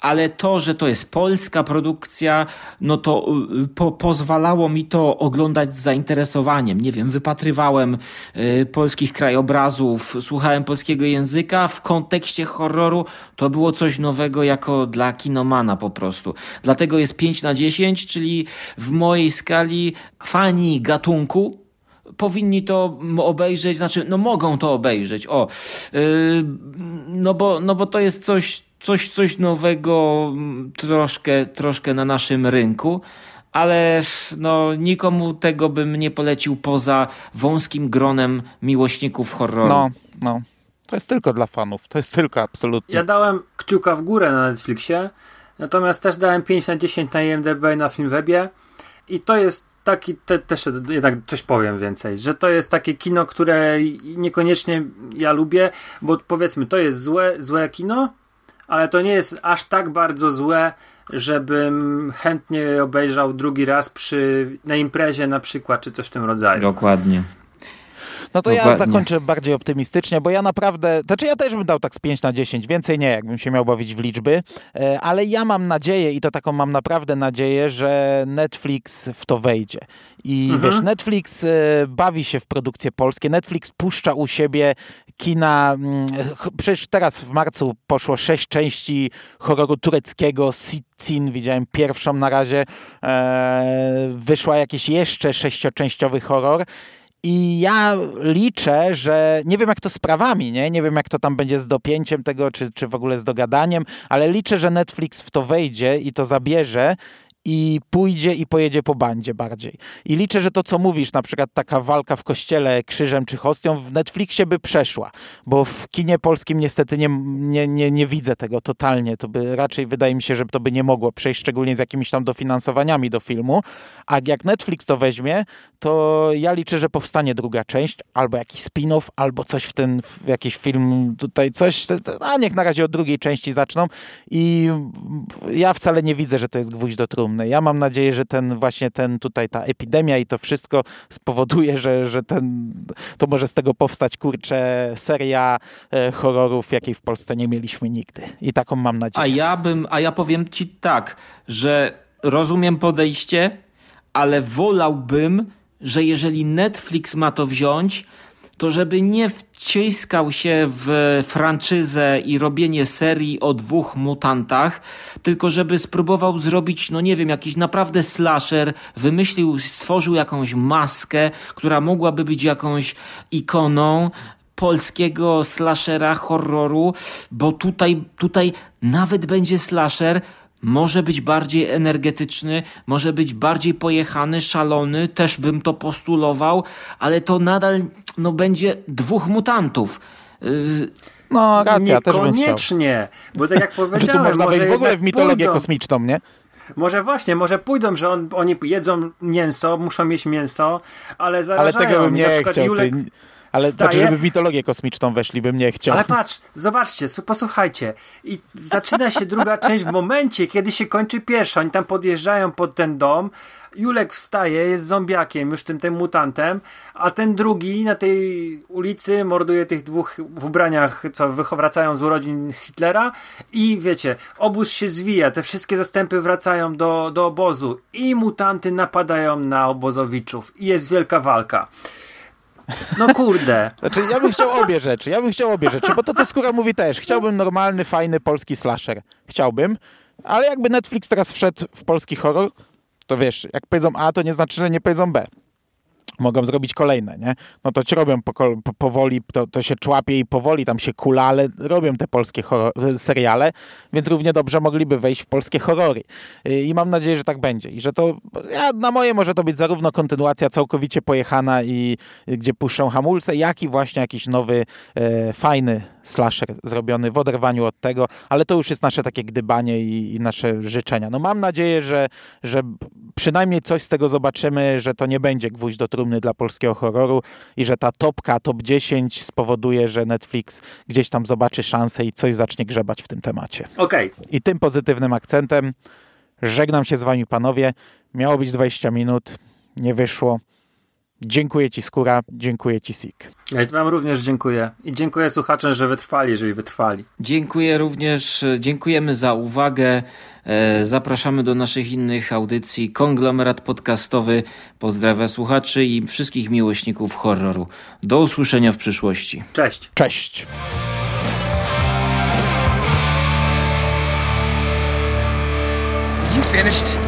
ale to, że to jest polska produkcja, no to y, po, pozwalało mi to oglądać z zainteresowaniem. Nie wiem, wypatrywałem y, polskich krajobrazów, słuchałem polskiego języka. W kontekście horroru to było coś nowego jako dla kinomana po prostu. Dlatego jest 5 na 10, czyli w mojej skali fani gatunku powinni to obejrzeć, znaczy, no mogą to obejrzeć, o, yy, no, bo, no bo to jest coś, coś, coś nowego mm, troszkę, troszkę na naszym rynku, ale no, nikomu tego bym nie polecił poza wąskim gronem miłośników horroru. No, no. To jest tylko dla fanów, to jest tylko absolutnie. Ja dałem kciuka w górę na Netflixie, natomiast też dałem 5 na 10 na IMDb na Filmwebie i to jest taki, te, też jednak coś powiem więcej, że to jest takie kino, które niekoniecznie ja lubię, bo powiedzmy, to jest złe, złe kino, ale to nie jest aż tak bardzo złe, żebym chętnie obejrzał drugi raz przy, na imprezie na przykład, czy coś w tym rodzaju. Dokładnie. No to Dokładnie. ja zakończę bardziej optymistycznie, bo ja naprawdę, znaczy ja też bym dał tak z 5 na 10, więcej nie, jakbym się miał bawić w liczby, e, ale ja mam nadzieję i to taką mam naprawdę nadzieję, że Netflix w to wejdzie. I mhm. wiesz, Netflix e, bawi się w produkcje polskie, Netflix puszcza u siebie kina, mm, przecież teraz w marcu poszło sześć części horroru tureckiego, Sin, widziałem pierwszą na razie, e, wyszła jakiś jeszcze sześcioczęściowy horror i ja liczę, że nie wiem jak to z prawami, nie, nie wiem jak to tam będzie z dopięciem tego, czy, czy w ogóle z dogadaniem, ale liczę, że Netflix w to wejdzie i to zabierze i pójdzie i pojedzie po bandzie bardziej. I liczę, że to, co mówisz, na przykład taka walka w kościele krzyżem czy hostią, w Netflixie by przeszła, bo w kinie polskim niestety nie, nie, nie, nie widzę tego totalnie. To by raczej wydaje mi się, że to by nie mogło przejść, szczególnie z jakimiś tam dofinansowaniami do filmu. A jak Netflix to weźmie, to ja liczę, że powstanie druga część, albo jakiś spin-off, albo coś w ten, w jakiś film tutaj, coś, a niech na razie od drugiej części zaczną. I ja wcale nie widzę, że to jest gwóźdź do trumny ja mam nadzieję, że ten właśnie ten tutaj ta epidemia i to wszystko spowoduje, że, że ten, to może z tego powstać kurczę seria e, horrorów, jakiej w Polsce nie mieliśmy nigdy. I taką mam nadzieję. A ja bym, a ja powiem ci tak, że rozumiem podejście, ale wolałbym, że jeżeli Netflix ma to wziąć, to żeby nie wciskał się w franczyzę i robienie serii o dwóch mutantach, tylko żeby spróbował zrobić, no nie wiem, jakiś naprawdę slasher, wymyślił, stworzył jakąś maskę, która mogłaby być jakąś ikoną, polskiego slashera, horroru, bo tutaj, tutaj nawet będzie slasher, może być bardziej energetyczny, może być bardziej pojechany, szalony, też bym to postulował, ale to nadal no, będzie dwóch mutantów. Y, no, racja, Niekoniecznie, bo tak jak powiedziałem... Czy tu można wejść w ogóle w mitologię pójdą, kosmiczną, nie? Może właśnie, może pójdą, że on, oni jedzą mięso, muszą mieć mięso, ale zarażają. Ale tego bym nie chciał. Julek, Ale wstaje... znaczy, żeby w mitologię kosmiczną weszli, bym nie chciał. Ale patrz, zobaczcie, posłuchajcie. I zaczyna się druga część w momencie, kiedy się kończy pierwsza. Oni tam podjeżdżają pod ten dom. Julek wstaje, jest zombiakiem, już tym, tym mutantem, a ten drugi na tej ulicy morduje tych dwóch w ubraniach, co wracają z urodzin Hitlera i wiecie, obóz się zwija, te wszystkie zastępy wracają do, do obozu i mutanty napadają na obozowiczów i jest wielka walka. No kurde. Znaczy, ja bym chciał obie rzeczy. Ja bym chciał obie rzeczy, bo to, co Skóra mówi też. Chciałbym normalny, fajny polski slasher. Chciałbym, ale jakby Netflix teraz wszedł w polski horror, to wiesz, jak powiedzą A, to nie znaczy, że nie powiedzą B mogą zrobić kolejne, nie? No to ci robią po, po, powoli, to, to się człapie i powoli tam się kula, ale robią te polskie seriale, więc równie dobrze mogliby wejść w polskie horrory. I mam nadzieję, że tak będzie. I że to, ja, na moje może to być zarówno kontynuacja całkowicie pojechana i gdzie puszczą hamulce, jak i właśnie jakiś nowy, e, fajny slasher zrobiony w oderwaniu od tego, ale to już jest nasze takie gdybanie i, i nasze życzenia. No mam nadzieję, że, że przynajmniej coś z tego zobaczymy, że to nie będzie gwóźdź do trumny dla polskiego horroru i że ta topka, top 10 spowoduje, że Netflix gdzieś tam zobaczy szansę i coś zacznie grzebać w tym temacie. Okej. Okay. I tym pozytywnym akcentem żegnam się z wami panowie. Miało być 20 minut, nie wyszło. Dziękuję Ci Skóra, dziękuję Ci Sik. Ja Wam również dziękuję. I dziękuję słuchaczom, że wytrwali, jeżeli wytrwali. Dziękuję również, dziękujemy za uwagę. E, zapraszamy do naszych innych audycji. Konglomerat podcastowy pozdrawia słuchaczy i wszystkich miłośników horroru. Do usłyszenia w przyszłości. Cześć. Cześć. You finished?